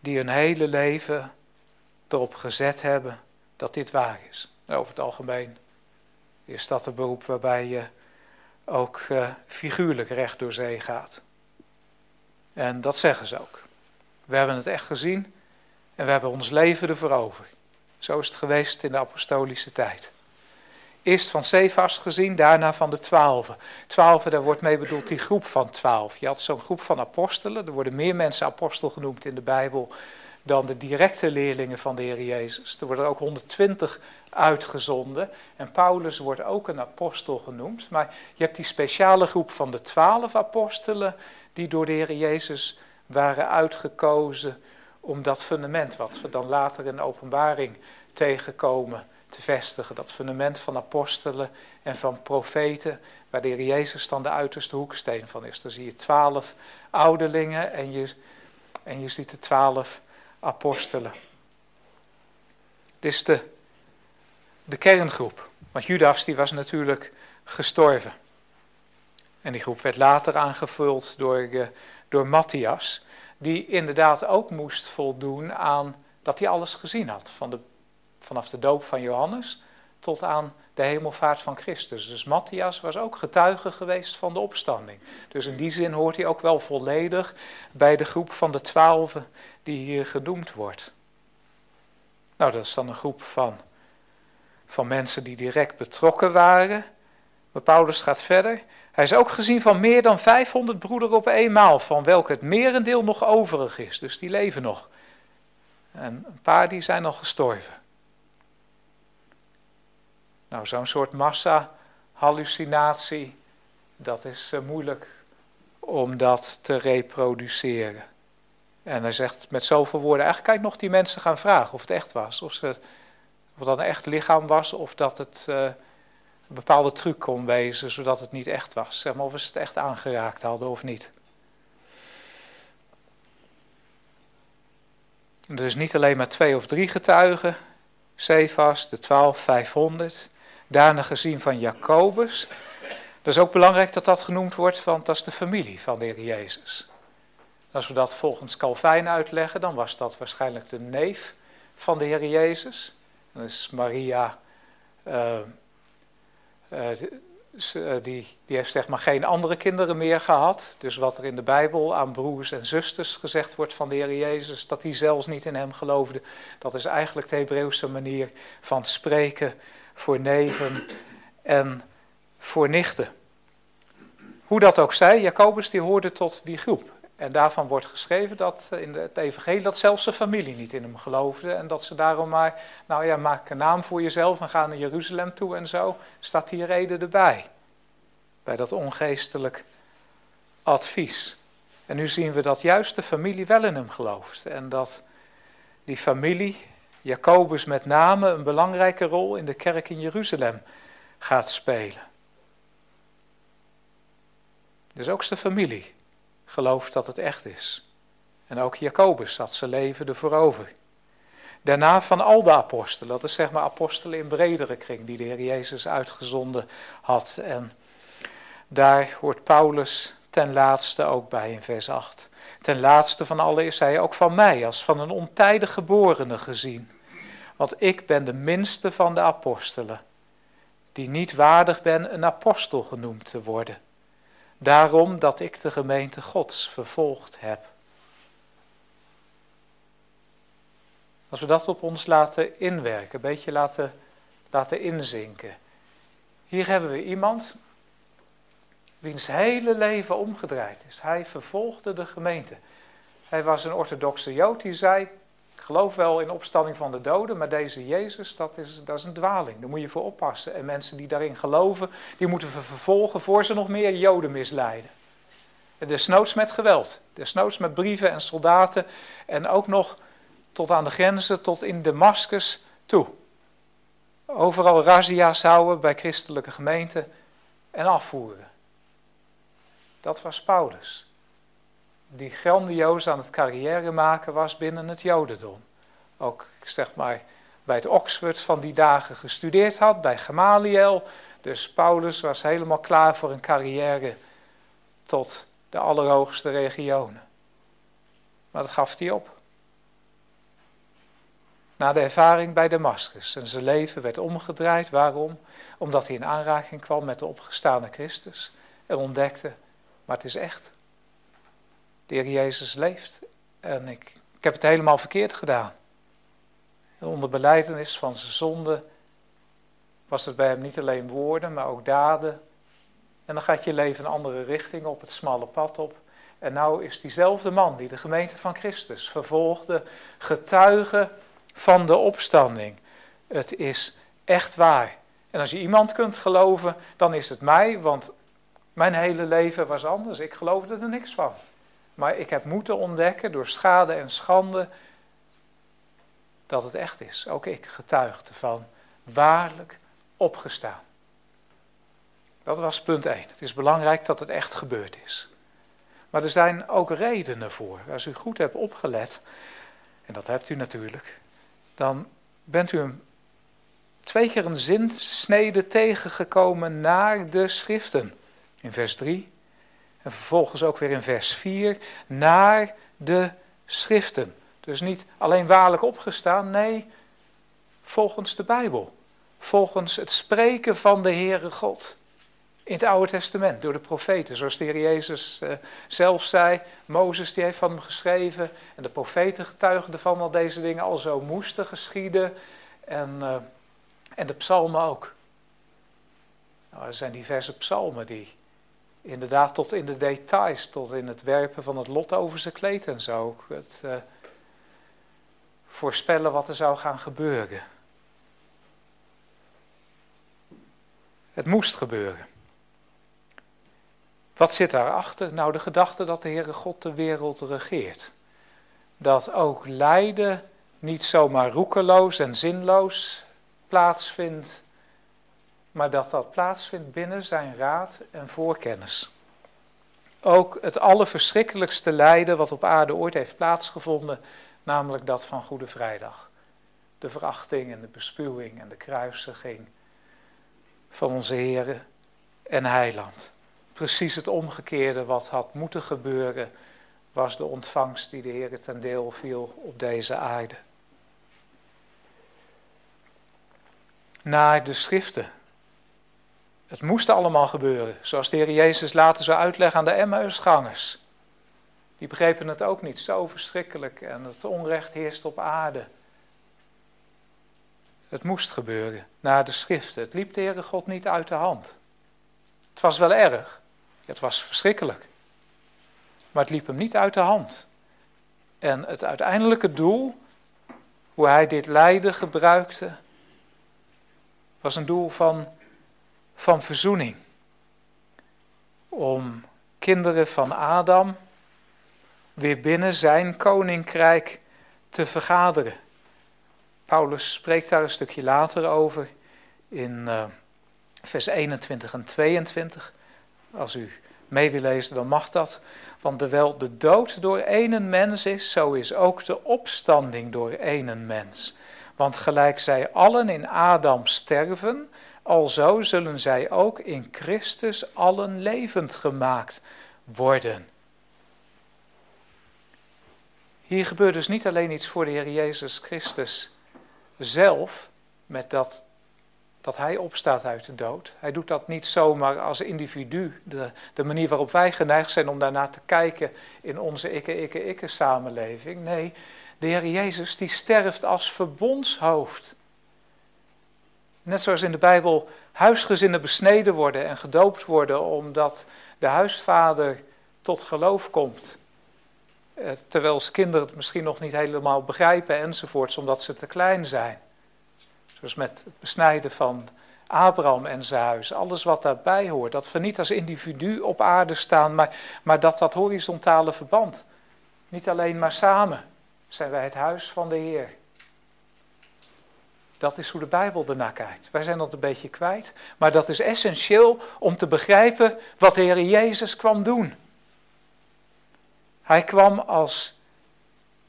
die hun hele leven erop gezet hebben dat dit waar is. over het algemeen is dat een beroep waarbij je ook uh, figuurlijk recht door zee gaat. En dat zeggen ze ook. We hebben het echt gezien en we hebben ons leven ervoor over. Zo is het geweest in de apostolische tijd. Eerst van Cephas gezien, daarna van de twaalfen. Twaalfen, daar wordt mee bedoeld die groep van twaalf. Je had zo'n groep van apostelen. Er worden meer mensen apostel genoemd in de Bijbel dan de directe leerlingen van de Heer Jezus. Er worden ook 120 uitgezonden. En Paulus wordt ook een apostel genoemd. Maar je hebt die speciale groep van de twaalf apostelen die door de Heer Jezus waren uitgekozen om dat fundament, wat we dan later in de openbaring tegenkomen, te vestigen. Dat fundament van apostelen en van profeten, waar de Heer Jezus dan de uiterste hoeksteen van is. Dan zie je twaalf ouderlingen en je, en je ziet de twaalf apostelen. Dit is de, de kerngroep. Want Judas die was natuurlijk gestorven. En die groep werd later aangevuld door, uh, door Matthias, die inderdaad ook moest voldoen aan dat hij alles gezien had. Van de, vanaf de doop van Johannes tot aan de hemelvaart van Christus. Dus Matthias was ook getuige geweest van de opstanding. Dus in die zin hoort hij ook wel volledig bij de groep van de twaalfen die hier genoemd wordt. Nou, dat is dan een groep van, van mensen die direct betrokken waren. Maar Paulus gaat verder. Hij is ook gezien van meer dan 500 broederen op eenmaal, van welke het merendeel nog overig is. Dus die leven nog. En een paar die zijn al gestorven. Nou, zo'n soort massa-hallucinatie, dat is uh, moeilijk om dat te reproduceren. En hij zegt met zoveel woorden, eigenlijk kan je nog die mensen gaan vragen of het echt was. Of, ze, of dat een echt lichaam was, of dat het uh, een bepaalde truc kon wezen, zodat het niet echt was. Zeg maar of ze het echt aangeraakt hadden of niet. En dus niet alleen maar twee of drie getuigen, Cephas, de twaalf, 500. Daarna gezien van Jacobus. Dat is ook belangrijk dat dat genoemd wordt, want dat is de familie van de Heer Jezus. Als we dat volgens Calvijn uitleggen, dan was dat waarschijnlijk de neef van de Heer Jezus. Dus Maria, uh, uh, die, die heeft zeg maar geen andere kinderen meer gehad. Dus wat er in de Bijbel aan broers en zusters gezegd wordt van de Heer Jezus, dat die zelfs niet in hem geloofden, dat is eigenlijk de Hebreeuwse manier van spreken voor neven en voor nichten. Hoe dat ook zij, Jacobus die hoorde tot die groep. En daarvan wordt geschreven dat in het evangelie dat zelfs zijn familie niet in hem geloofde. En dat ze daarom maar, nou ja, maak een naam voor jezelf en ga naar Jeruzalem toe en zo. Staat die reden erbij. Bij dat ongeestelijk advies. En nu zien we dat juist de familie wel in hem gelooft. En dat die familie, Jacobus met name, een belangrijke rol in de kerk in Jeruzalem gaat spelen. Dus ook zijn familie gelooft dat het echt is. En ook Jacobus had zijn leven ervoor over. Daarna van al de apostelen, dat is zeg maar apostelen in bredere kring die de Heer Jezus uitgezonden had. En daar hoort Paulus ten laatste ook bij in vers 8. Ten laatste van alle is hij ook van mij als van een ontijdig geborene gezien. Want ik ben de minste van de apostelen, die niet waardig ben een apostel genoemd te worden. Daarom dat ik de gemeente Gods vervolgd heb. Als we dat op ons laten inwerken, een beetje laten, laten inzinken. Hier hebben we iemand wiens hele leven omgedraaid is. Hij vervolgde de gemeente. Hij was een orthodoxe Jood die zei, geloof wel in opstanding van de doden, maar deze Jezus, dat is, dat is een dwaling. Daar moet je voor oppassen. En mensen die daarin geloven, die moeten we vervolgen voor ze nog meer Joden misleiden. Desnoods met geweld, desnoods met brieven en soldaten en ook nog tot aan de grenzen, tot in Damascus toe. Overal razzia's houden bij christelijke gemeenten en afvoeren. Dat was Paulus die grandioos aan het carrière maken was binnen het Jodendom. Ook zeg maar bij het Oxford van die dagen gestudeerd had, bij Gamaliel. Dus Paulus was helemaal klaar voor een carrière tot de allerhoogste regionen. Maar dat gaf hij op. Na de ervaring bij Damascus en zijn leven werd omgedraaid. Waarom? Omdat hij in aanraking kwam met de opgestane Christus en ontdekte, maar het is echt de Heer Jezus leeft. En ik, ik heb het helemaal verkeerd gedaan. Onder beleidenis van zijn zonde was het bij hem niet alleen woorden, maar ook daden. En dan gaat je leven een andere richting op, het smalle pad op. En nou is diezelfde man die de gemeente van Christus vervolgde, getuige van de opstanding. Het is echt waar. En als je iemand kunt geloven, dan is het mij, want mijn hele leven was anders. Ik geloofde er niks van. Maar ik heb moeten ontdekken door schade en schande dat het echt is. Ook ik getuigde van waarlijk opgestaan. Dat was punt 1. Het is belangrijk dat het echt gebeurd is. Maar er zijn ook redenen voor. Als u goed hebt opgelet, en dat hebt u natuurlijk, dan bent u een, twee keer een zinsnede tegengekomen naar de schriften. In vers 3 en vervolgens ook weer in vers 4, naar de schriften. Dus niet alleen waarlijk opgestaan, nee, volgens de Bijbel. Volgens het spreken van de Heere God. In het Oude Testament, door de profeten. Zoals de Heer Jezus eh, zelf zei, Mozes die heeft van hem geschreven. En de profeten getuigen ervan dat deze dingen al zo moesten geschieden. En, uh, en de psalmen ook. Nou, er zijn diverse psalmen die inderdaad tot in de details, tot in het werpen van het lot over zijn kleed en zo. Het uh, voorspellen wat er zou gaan gebeuren. Het moest gebeuren. Wat zit daarachter? Nou, de gedachte dat de Heere God de wereld regeert. Dat ook lijden niet zomaar roekeloos en zinloos plaatsvindt, maar dat dat plaatsvindt binnen zijn raad en voorkennis. Ook het allerverschrikkelijkste lijden wat op aarde ooit heeft plaatsgevonden, namelijk dat van Goede Vrijdag. de verachting en de bespuwing en de kruisiging van onze Heer en Heiland. Precies het omgekeerde wat had moeten gebeuren, was de ontvangst die de Heer ten deel viel op deze aarde. Naar de schriften. Het moest allemaal gebeuren, zoals de Heer Jezus later zou uitleggen aan de Emmausgangers. Die begrepen het ook niet, zo verschrikkelijk en het onrecht heerst op aarde. Het moest gebeuren, naar de schriften. Het liep de Heere God niet uit de hand. Het was wel erg, het was verschrikkelijk. Maar het liep hem niet uit de hand. En het uiteindelijke doel, hoe hij dit lijden gebruikte, was een doel van, van verzoening. Om kinderen van Adam weer binnen zijn koninkrijk te vergaderen. Paulus spreekt daar een stukje later over in uh, vers 21 en 22. Als u mee wil lezen, dan mag dat. Want terwijl de dood door één mens is, zo is ook de opstanding door één mens. Want gelijk zij allen in Adam sterven, alzo zullen zij ook in Christus allen levend gemaakt worden. Hier gebeurt dus niet alleen iets voor de Heer Jezus Christus zelf, met dat, dat Hij opstaat uit de dood. Hij doet dat niet zomaar als individu, de, de manier waarop wij geneigd zijn om daarnaar te kijken in onze ikke-ikke-ikke samenleving. Nee, de Heer Jezus die sterft als verbondshoofd. Net zoals in de Bijbel huisgezinnen besneden worden en gedoopt worden omdat de huisvader tot geloof komt. Eh, terwijl ze kinderen het misschien nog niet helemaal begrijpen enzovoorts, omdat ze te klein zijn. Zoals met het besnijden van Abraham en zijn huis, alles wat daarbij hoort. Dat we niet als individu op aarde staan, maar, maar dat dat horizontale verband. Niet alleen maar samen zijn wij het huis van de Heer. Dat is hoe de Bijbel ernaar kijkt. Wij zijn dat een beetje kwijt, maar dat is essentieel om te begrijpen wat de Heer Jezus kwam doen. Hij kwam als,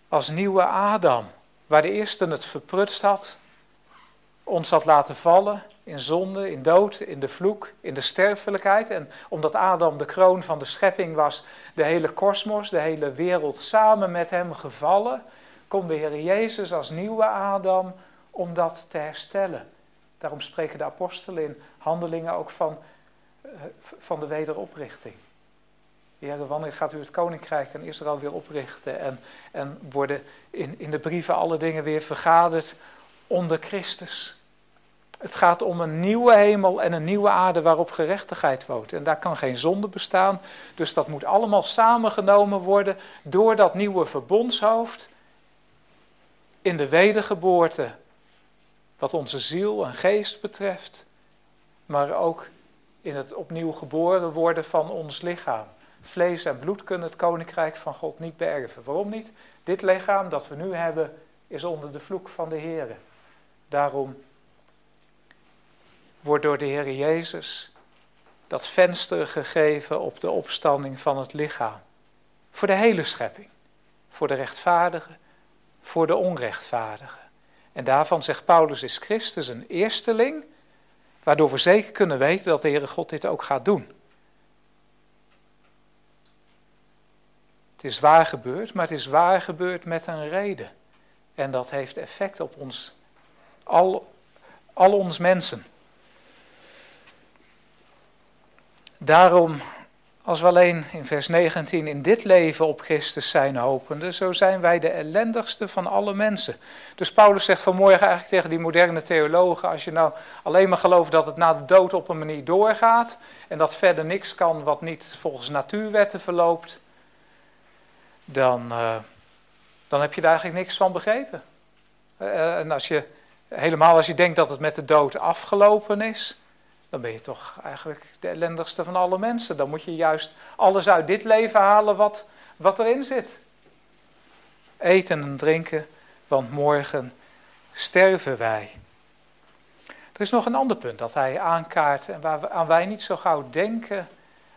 als nieuwe Adam, waar de eerste het verprutst had, ons had laten vallen in zonde, in dood, in de vloek, in de sterfelijkheid. En omdat Adam de kroon van de schepping was, de hele kosmos, de hele wereld samen met hem gevallen, komt de Heer Jezus als nieuwe Adam om dat te herstellen. Daarom spreken de apostelen in handelingen ook van, eh, van de wederoprichting. Heer, wanneer gaat u het koninkrijk in Israël weer oprichten? En, en worden in, in de brieven alle dingen weer vergaderd onder Christus. Het gaat om een nieuwe hemel en een nieuwe aarde waarop gerechtigheid woont. En daar kan geen zonde bestaan. Dus dat moet allemaal samengenomen worden door dat nieuwe verbondshoofd. In de wedergeboorte, wat onze ziel en geest betreft. Maar ook in het opnieuw geboren worden van ons lichaam. Vlees en bloed kunnen het koninkrijk van God niet beërven. Waarom niet? Dit lichaam dat we nu hebben is onder de vloek van de Heer. Daarom wordt door de Heer Jezus dat venster gegeven op de opstanding van het lichaam. Voor de hele schepping. Voor de rechtvaardige, voor de onrechtvaardige. En daarvan zegt Paulus is Christus een eersteling, waardoor we zeker kunnen weten dat de Heere God dit ook gaat doen. Het is waar gebeurd, maar het is waar gebeurd met een reden. En dat heeft effect op ons, al, al ons mensen. Daarom, als we alleen in vers 19 in dit leven op Christus zijn hopende, zo zijn wij de ellendigste van alle mensen. Dus Paulus zegt vanmorgen eigenlijk tegen die moderne theologen, als je nou alleen maar gelooft dat het na de dood op een manier doorgaat en dat verder niks kan wat niet volgens natuurwetten verloopt, dan, uh, dan heb je daar eigenlijk niks van begrepen. Uh, en als je, helemaal als je denkt dat het met de dood afgelopen is, dan ben je toch eigenlijk de ellendigste van alle mensen. Dan moet je juist alles uit dit leven halen wat, wat erin zit. Eten en drinken, want morgen sterven wij. Er is nog een ander punt dat hij aankaart en waaraan wij niet zo gauw denken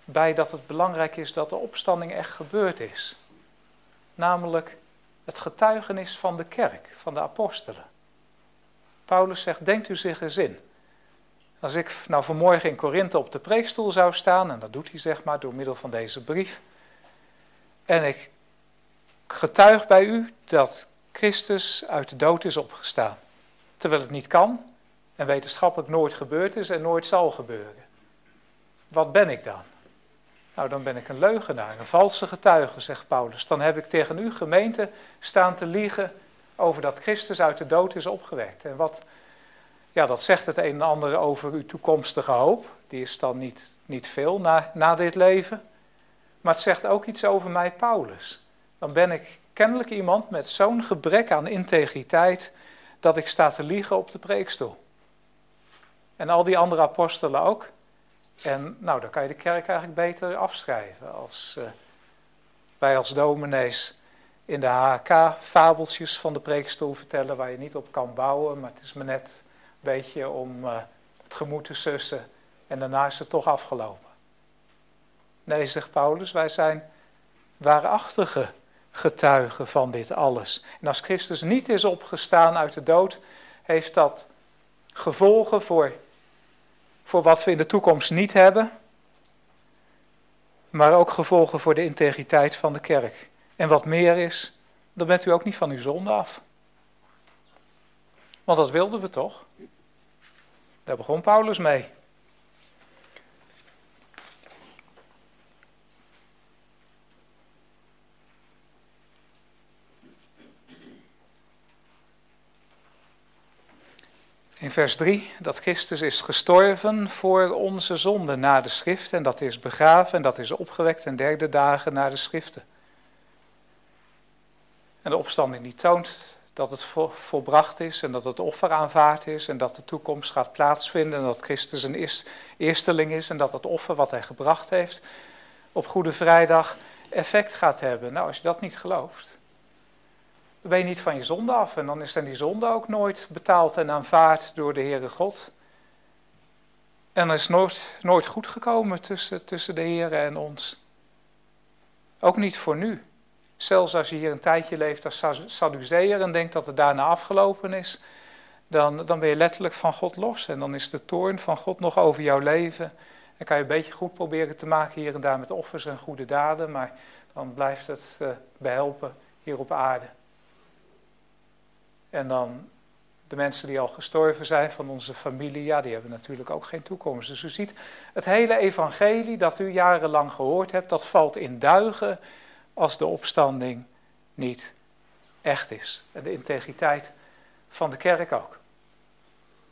bij dat het belangrijk is dat de opstanding echt gebeurd is namelijk het getuigenis van de kerk, van de apostelen. Paulus zegt, denkt u zich eens in. Als ik nou vanmorgen in Korinthe op de preekstoel zou staan, en dat doet hij zeg maar door middel van deze brief, en ik getuig bij u dat Christus uit de dood is opgestaan, terwijl het niet kan en wetenschappelijk nooit gebeurd is en nooit zal gebeuren. Wat ben ik dan? Nou, dan ben ik een leugenaar, een valse getuige, zegt Paulus. Dan heb ik tegen u, gemeente, staan te liegen over dat Christus uit de dood is opgewekt. En wat, ja, dat zegt het een en ander over uw toekomstige hoop. Die is dan niet, niet veel na, na dit leven. Maar het zegt ook iets over mij, Paulus. Dan ben ik kennelijk iemand met zo'n gebrek aan integriteit dat ik sta te liegen op de preekstoel. En al die andere apostelen ook. En nou, dan kan je de kerk eigenlijk beter afschrijven als uh, wij als dominees in de HK fabeltjes van de preekstoel vertellen waar je niet op kan bouwen, maar het is me net beetje om uh, het gemoed te sussen en daarna is het toch afgelopen. Nee, zegt Paulus, wij zijn waarachtige getuigen van dit alles. En als Christus niet is opgestaan uit de dood, heeft dat gevolgen voor voor wat we in de toekomst niet hebben, maar ook gevolgen voor de integriteit van de kerk. En wat meer is, dan bent u ook niet van uw zonde af. Want dat wilden we toch? Daar begon Paulus mee. In vers 3 dat Christus is gestorven voor onze zonden na de schrift en dat is begraven en dat is opgewekt en derde dagen na de schriften. En de opstanding die toont dat het volbracht is en dat het offer aanvaard is en dat de toekomst gaat plaatsvinden en dat Christus een eersteling is en dat het offer wat hij gebracht heeft op Goede Vrijdag effect gaat hebben. Nou, als je dat niet gelooft, dan ben je niet van je zonde af. En dan is dan die zonde ook nooit betaald en aanvaard door de Heere God. En er is nooit, nooit goed gekomen tussen, tussen de Heere en ons. Ook niet voor nu. Zelfs als je hier een tijdje leeft als Sadduceer en denkt dat het daarna afgelopen is, dan, dan ben je letterlijk van God los. En dan is de toorn van God nog over jouw leven. En kan je een beetje goed proberen te maken hier en daar met offers en goede daden, maar dan blijft het uh, behelpen hier op aarde. En dan de mensen die al gestorven zijn van onze familie, ja, die hebben natuurlijk ook geen toekomst. Dus u ziet, het hele evangelie dat u jarenlang gehoord hebt, dat valt in duigen als de opstanding niet echt is. En de integriteit van de kerk ook.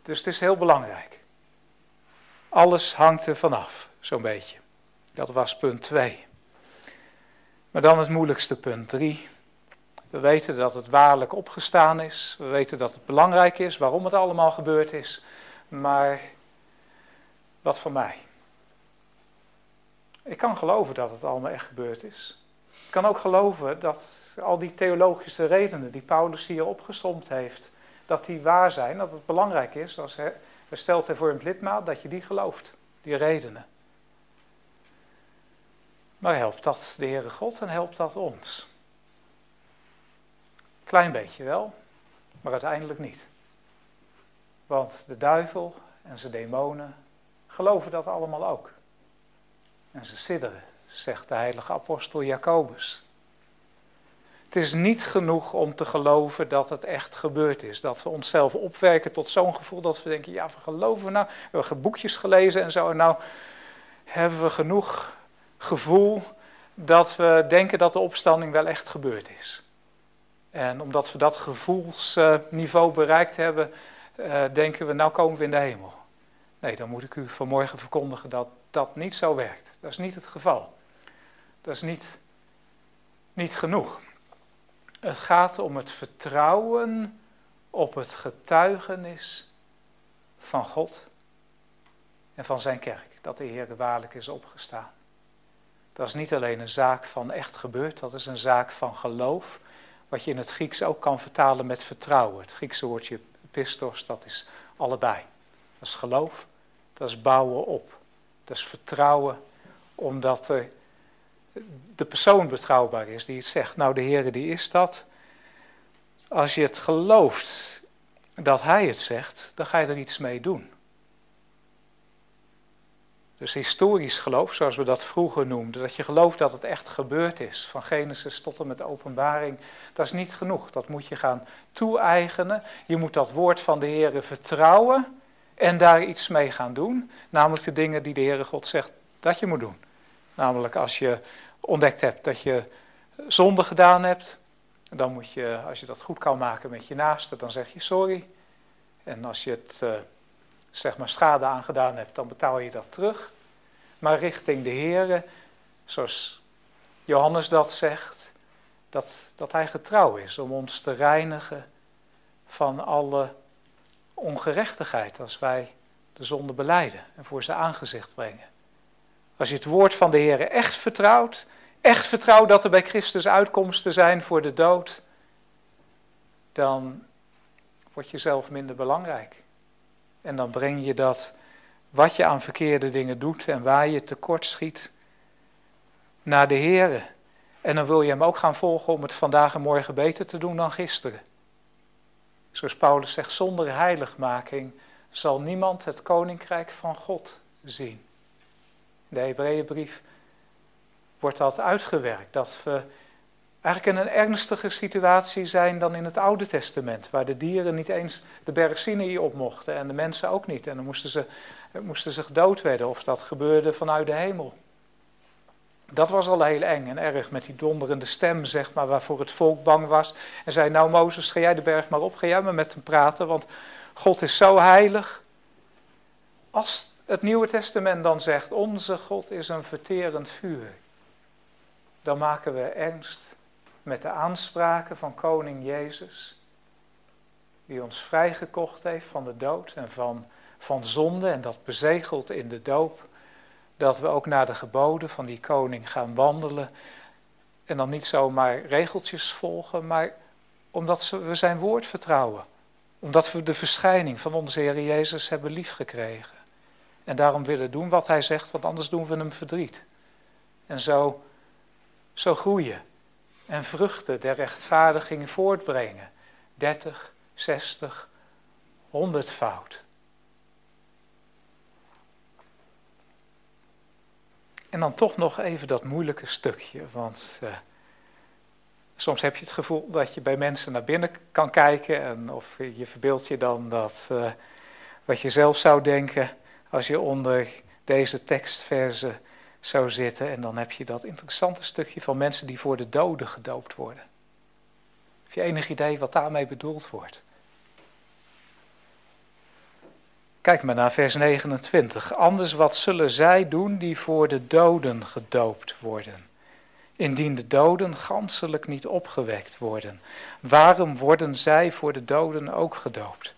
Dus het is heel belangrijk. Alles hangt er vanaf, zo'n beetje. Dat was punt 2. Maar dan het moeilijkste punt 3. We weten dat het waarlijk opgestaan is. We weten dat het belangrijk is, waarom het allemaal gebeurd is. Maar wat van mij? Ik kan geloven dat het allemaal echt gebeurd is. Kan ook geloven dat al die theologische redenen die Paulus hier opgesomd heeft, dat die waar zijn, dat het belangrijk is, als hersteld hervormd lidmaat, dat je die gelooft, die redenen. Maar helpt dat de Heere God en helpt dat ons? Klein beetje wel, maar uiteindelijk niet. Want de duivel en zijn demonen geloven dat allemaal ook. En ze sidderen, zegt de heilige apostel Jacobus. Het is niet genoeg om te geloven dat het echt gebeurd is. Dat we onszelf opwerken tot zo'n gevoel dat we denken, ja, we geloven nou. We hebben boekjes gelezen en zo. En nou hebben we genoeg gevoel dat we denken dat de opstanding wel echt gebeurd is. En omdat we dat gevoelsniveau bereikt hebben, eh, denken we, nou komen we in de hemel. Nee, dan moet ik u vanmorgen verkondigen dat dat niet zo werkt. Dat is niet het geval. Dat is niet, niet genoeg. Het gaat om het vertrouwen op het getuigenis van God en van zijn kerk, dat de Heer waarlijk is opgestaan. Dat is niet alleen een zaak van echt gebeurd, dat is een zaak van geloof wat je in het Grieks ook kan vertalen met vertrouwen. Het Griekse woordje pistos, dat is allebei. Dat is geloof, dat is bouwen op. Dat is vertrouwen, omdat de persoon betrouwbaar is die het zegt. Nou, de Heer die is dat. Als je het gelooft dat hij het zegt, dan ga je er iets mee doen. Dus historisch geloof, zoals we dat vroeger noemden, dat je gelooft dat het echt gebeurd is, van Genesis tot en met openbaring, dat is niet genoeg. Dat moet je gaan toe-eigenen. Je moet dat woord van de Heer vertrouwen en daar iets mee gaan doen. Namelijk de dingen die de Heere God zegt dat je moet doen. Namelijk als je ontdekt hebt dat je zonde gedaan hebt, dan moet je, als je dat goed kan maken met je naaste, dan zeg je sorry. En als je het uh, zeg maar schade aangedaan hebt, dan betaal je dat terug. Maar richting de Heere, zoals Johannes dat zegt, dat, dat hij getrouw is om ons te reinigen van alle ongerechtigheid als wij de zonde beleiden en voor zijn aangezicht brengen. Als je het woord van de Heer echt vertrouwt, echt vertrouwt dat er bij Christus uitkomsten zijn voor de dood, dan word je zelf minder belangrijk. En dan breng je dat wat je aan verkeerde dingen doet en waar je tekort schiet naar de Heer. En dan wil je hem ook gaan volgen om het vandaag en morgen beter te doen dan gisteren. Zoals Paulus zegt, zonder heiligmaking zal niemand het koninkrijk van God zien. De Hebreeënbrief wordt dat uitgewerkt, dat we eigenlijk in een ernstiger situatie zijn dan in het Oude Testament, waar de dieren niet eens de berg Sinai op mochten en de mensen ook niet. En dan moesten ze, moesten ze gedood werden of dat gebeurde vanuit de hemel. Dat was al heel eng en erg met die donderende stem, zeg maar, waarvoor het volk bang was. En zei, nou Mozes, ga jij de berg maar op, ga jij maar met hem praten, want God is zo heilig. Als het Nieuwe Testament dan zegt, onze God is een verterend vuur, dan maken we ernst met de aanspraken van koning Jezus, die ons vrijgekocht heeft van de dood en van, van zonde en dat bezegelt in de doop dat we ook naar de geboden van die koning gaan wandelen. En dan niet zomaar regeltjes volgen, maar omdat we zijn woord vertrouwen. Omdat we de verschijning van onze Heer Jezus hebben liefgekregen. En daarom willen doen wat Hij zegt, want anders doen we hem verdriet. En zo, zo groeien en vruchten der rechtvaardiging voortbrengen. 30, 60, 100 fout. En dan toch nog even dat moeilijke stukje. Want uh, soms heb je het gevoel dat je bij mensen naar binnen kan kijken. En of je verbeeldt je dan dat uh, wat je zelf zou denken als je onder deze tekstverse zou zitten. En dan heb je dat interessante stukje van mensen die voor de doden gedoopt worden. Heb je enig idee wat daarmee bedoeld wordt? Kijk maar naar vers 29. Anders wat zullen zij doen die voor de doden gedoopt worden? Indien de doden ganselijk niet opgewekt worden, waarom worden zij voor de doden ook gedoopt?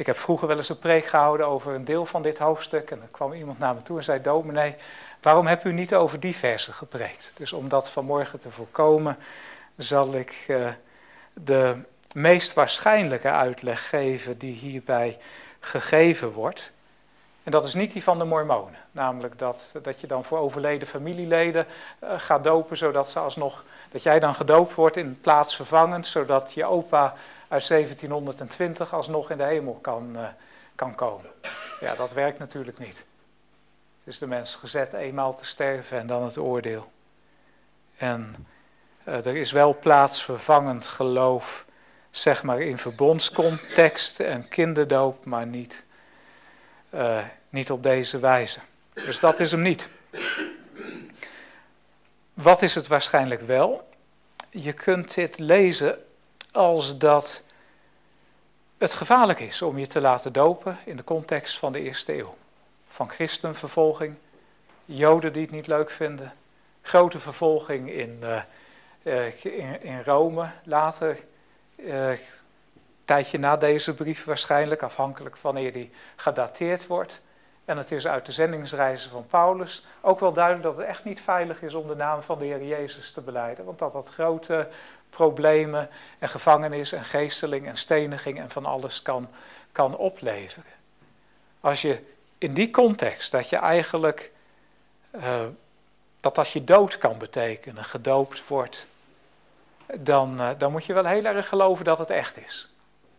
Ik heb vroeger wel eens een preek gehouden over een deel van dit hoofdstuk. En er kwam iemand naar me toe en zei: Dominee, waarom hebt u niet over die versen gepreekt? Dus om dat vanmorgen te voorkomen, zal ik uh, de meest waarschijnlijke uitleg geven die hierbij gegeven wordt. En dat is niet die van de Mormonen. Namelijk dat, dat je dan voor overleden familieleden uh, gaat dopen, zodat ze alsnog, dat jij dan gedoopt wordt in plaats vervangend, zodat je opa uit 1720 alsnog in de hemel kan, uh, kan komen. Ja, dat werkt natuurlijk niet. Het is de mens gezet eenmaal te sterven en dan het oordeel. En uh, er is wel plaatsvervangend geloof zeg maar in verbondscontext en kinderdoop, maar niet, uh, niet op deze wijze. Dus dat is hem niet. Wat is het waarschijnlijk wel? Je kunt dit lezen als dat het gevaarlijk is om je te laten dopen in de context van de eerste eeuw. Van christenvervolging, joden die het niet leuk vinden, grote vervolging in, uh, in, in Rome, later uh, tijdje na deze brief waarschijnlijk, afhankelijk wanneer die gedateerd wordt. En het is uit de zendingsreizen van Paulus ook wel duidelijk dat het echt niet veilig is om de naam van de Heer Jezus te beleiden. Want dat dat grote problemen en gevangenis en geesteling en steniging en van alles kan, kan opleveren. Als je in die context, dat je eigenlijk, uh, dat dat je dood kan betekenen, gedoopt wordt, dan, uh, dan moet je wel heel erg geloven dat het echt is.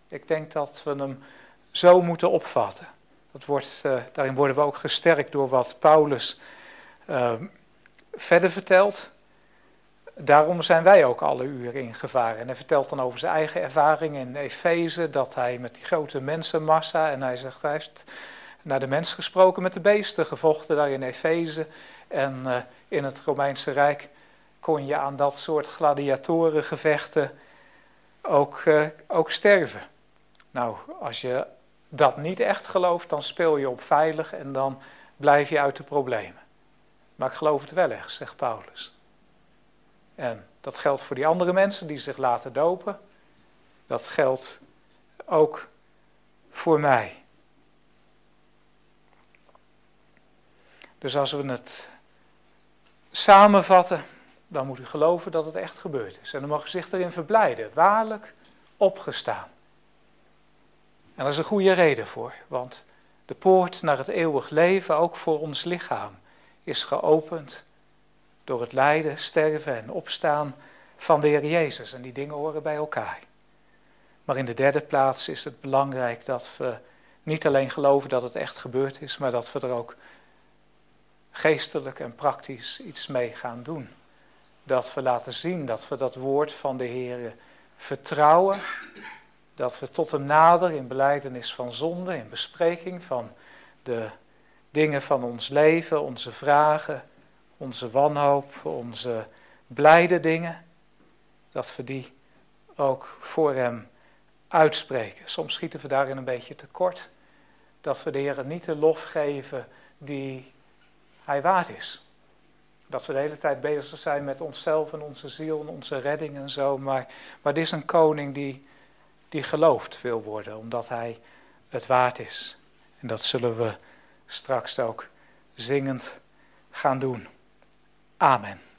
Ik denk dat we hem zo moeten opvatten. Dat wordt, uh, daarin worden we ook gesterkt door wat Paulus verder vertelt. Daarom zijn wij ook alle uren in gevaar. En hij vertelt dan over zijn eigen ervaring in Efeze, dat hij met die grote mensenmassa, en hij zegt, hij heeft naar de mens gesproken met de beesten, gevochten daar in Efeze. En uh, in het Romeinse Rijk kon je aan dat soort gladiatorengevechten ook, uh, ook sterven. Nou, als je dat niet echt gelooft, dan speel je op veilig en dan blijf je uit de problemen. Maar ik geloof het wel echt, zegt Paulus. En dat geldt voor die andere mensen die zich laten dopen. Dat geldt ook voor mij. Dus als we het samenvatten, dan moet u geloven dat het echt gebeurd is. En dan mag u zich erin verblijden. Waarlijk opgestaan. En daar is een goede reden voor, want de poort naar het eeuwig leven, ook voor ons lichaam, is geopend door het lijden, sterven en opstaan van de Heer Jezus. En die dingen horen bij elkaar. Maar in de derde plaats is het belangrijk dat we niet alleen geloven dat het echt gebeurd is, maar dat we er ook geestelijk en praktisch iets mee gaan doen. Dat we laten zien dat we dat woord van de Heer vertrouwen. Dat we tot hem nader in beleidenis van zonde, in bespreking van de dingen van ons leven, onze vragen, onze wanhoop, onze blijde dingen, dat we die ook voor Hem uitspreken. Soms schieten we daarin een beetje tekort, dat we de Heer niet de lof geven die Hij waard is. Dat we de hele tijd bezig zijn met onszelf en onze ziel en onze redding en zo, maar, maar dit is een koning die, die geloofd wil worden, omdat Hij het waard is. En dat zullen we straks ook zingend gaan doen. Amen.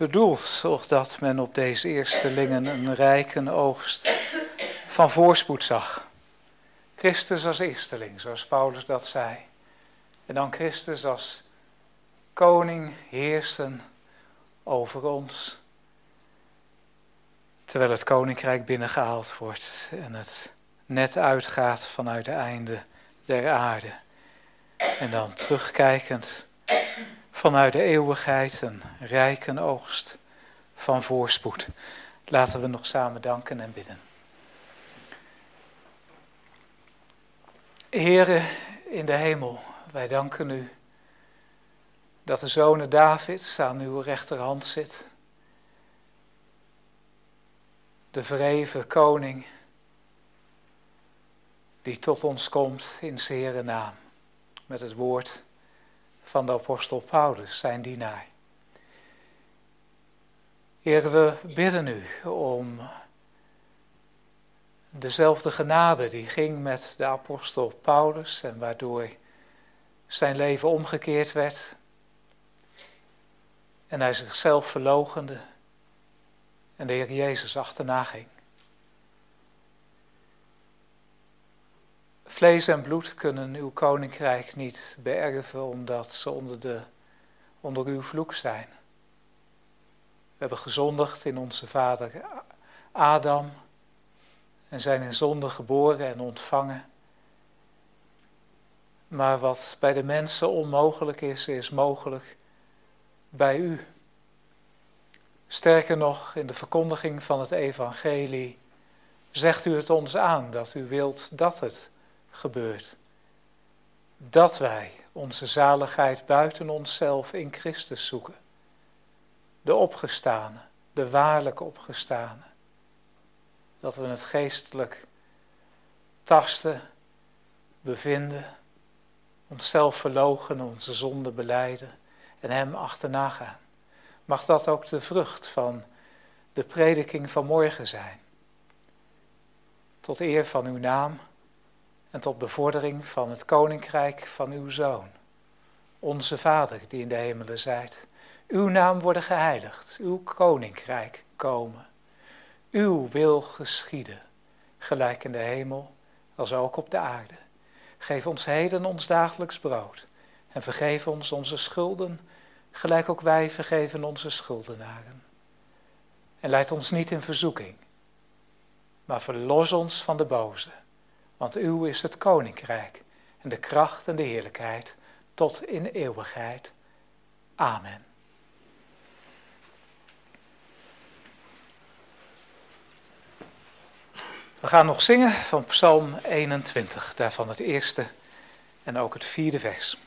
Bedoeld, zodat men op deze eerstelingen een rijke oogst van voorspoed zag. Christus als eersteling, zoals Paulus dat zei. En dan Christus als koning heersen over ons. Terwijl het koninkrijk binnengehaald wordt en het net uitgaat vanuit de einde der aarde. En dan terugkijkend vanuit de eeuwigheid een rijke oogst van voorspoed. Laten we nog samen danken en bidden. Here in de hemel, wij danken u dat de zoon David aan uw rechterhand zit. De verheven koning die tot ons komt in zijn naam met het woord van de apostel Paulus, zijn dienaar. Heer, we bidden u om dezelfde genade die ging met de apostel Paulus en waardoor zijn leven omgekeerd werd en hij zichzelf verlogende en de Heer Jezus achterna ging. Vlees en bloed kunnen uw koninkrijk niet beërven omdat ze onder, de, onder uw vloek zijn. We hebben gezondigd in onze vader Adam en zijn in zonde geboren en ontvangen. Maar wat bij de mensen onmogelijk is, is mogelijk bij u. Sterker nog, in de verkondiging van het evangelie zegt u het ons aan dat u wilt dat het gebeurt. Dat wij onze zaligheid buiten onszelf in Christus zoeken. De opgestane, de waarlijk opgestane. Dat we het geestelijk tasten, bevinden, onszelf verlogen, onze zonde beleiden en Hem achterna gaan. Mag dat ook de vrucht van de prediking van morgen zijn. Tot eer van uw naam en tot bevordering van het koninkrijk van uw Zoon, onze Vader die in de hemelen zijt. Uw naam worden geheiligd, uw koninkrijk komen. Uw wil geschieden, gelijk in de hemel als ook op de aarde. Geef ons heden ons dagelijks brood en vergeef ons onze schulden, gelijk ook wij vergeven onze schuldenaren. En leid ons niet in verzoeking, maar verlos ons van de boze. Want uw is het koninkrijk en de kracht en de heerlijkheid tot in eeuwigheid. Amen. We gaan nog zingen van Psalm 21, daarvan het eerste en ook het vierde vers.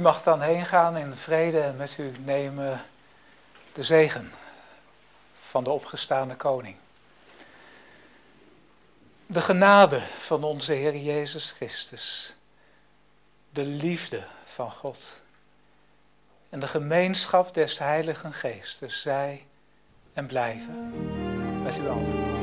U mag dan heen gaan in vrede en met u nemen de zegen van de opgestaande koning. De genade van onze Heer Jezus Christus, de liefde van God en de gemeenschap des Heiligen Geestes zij en blijven met u allen.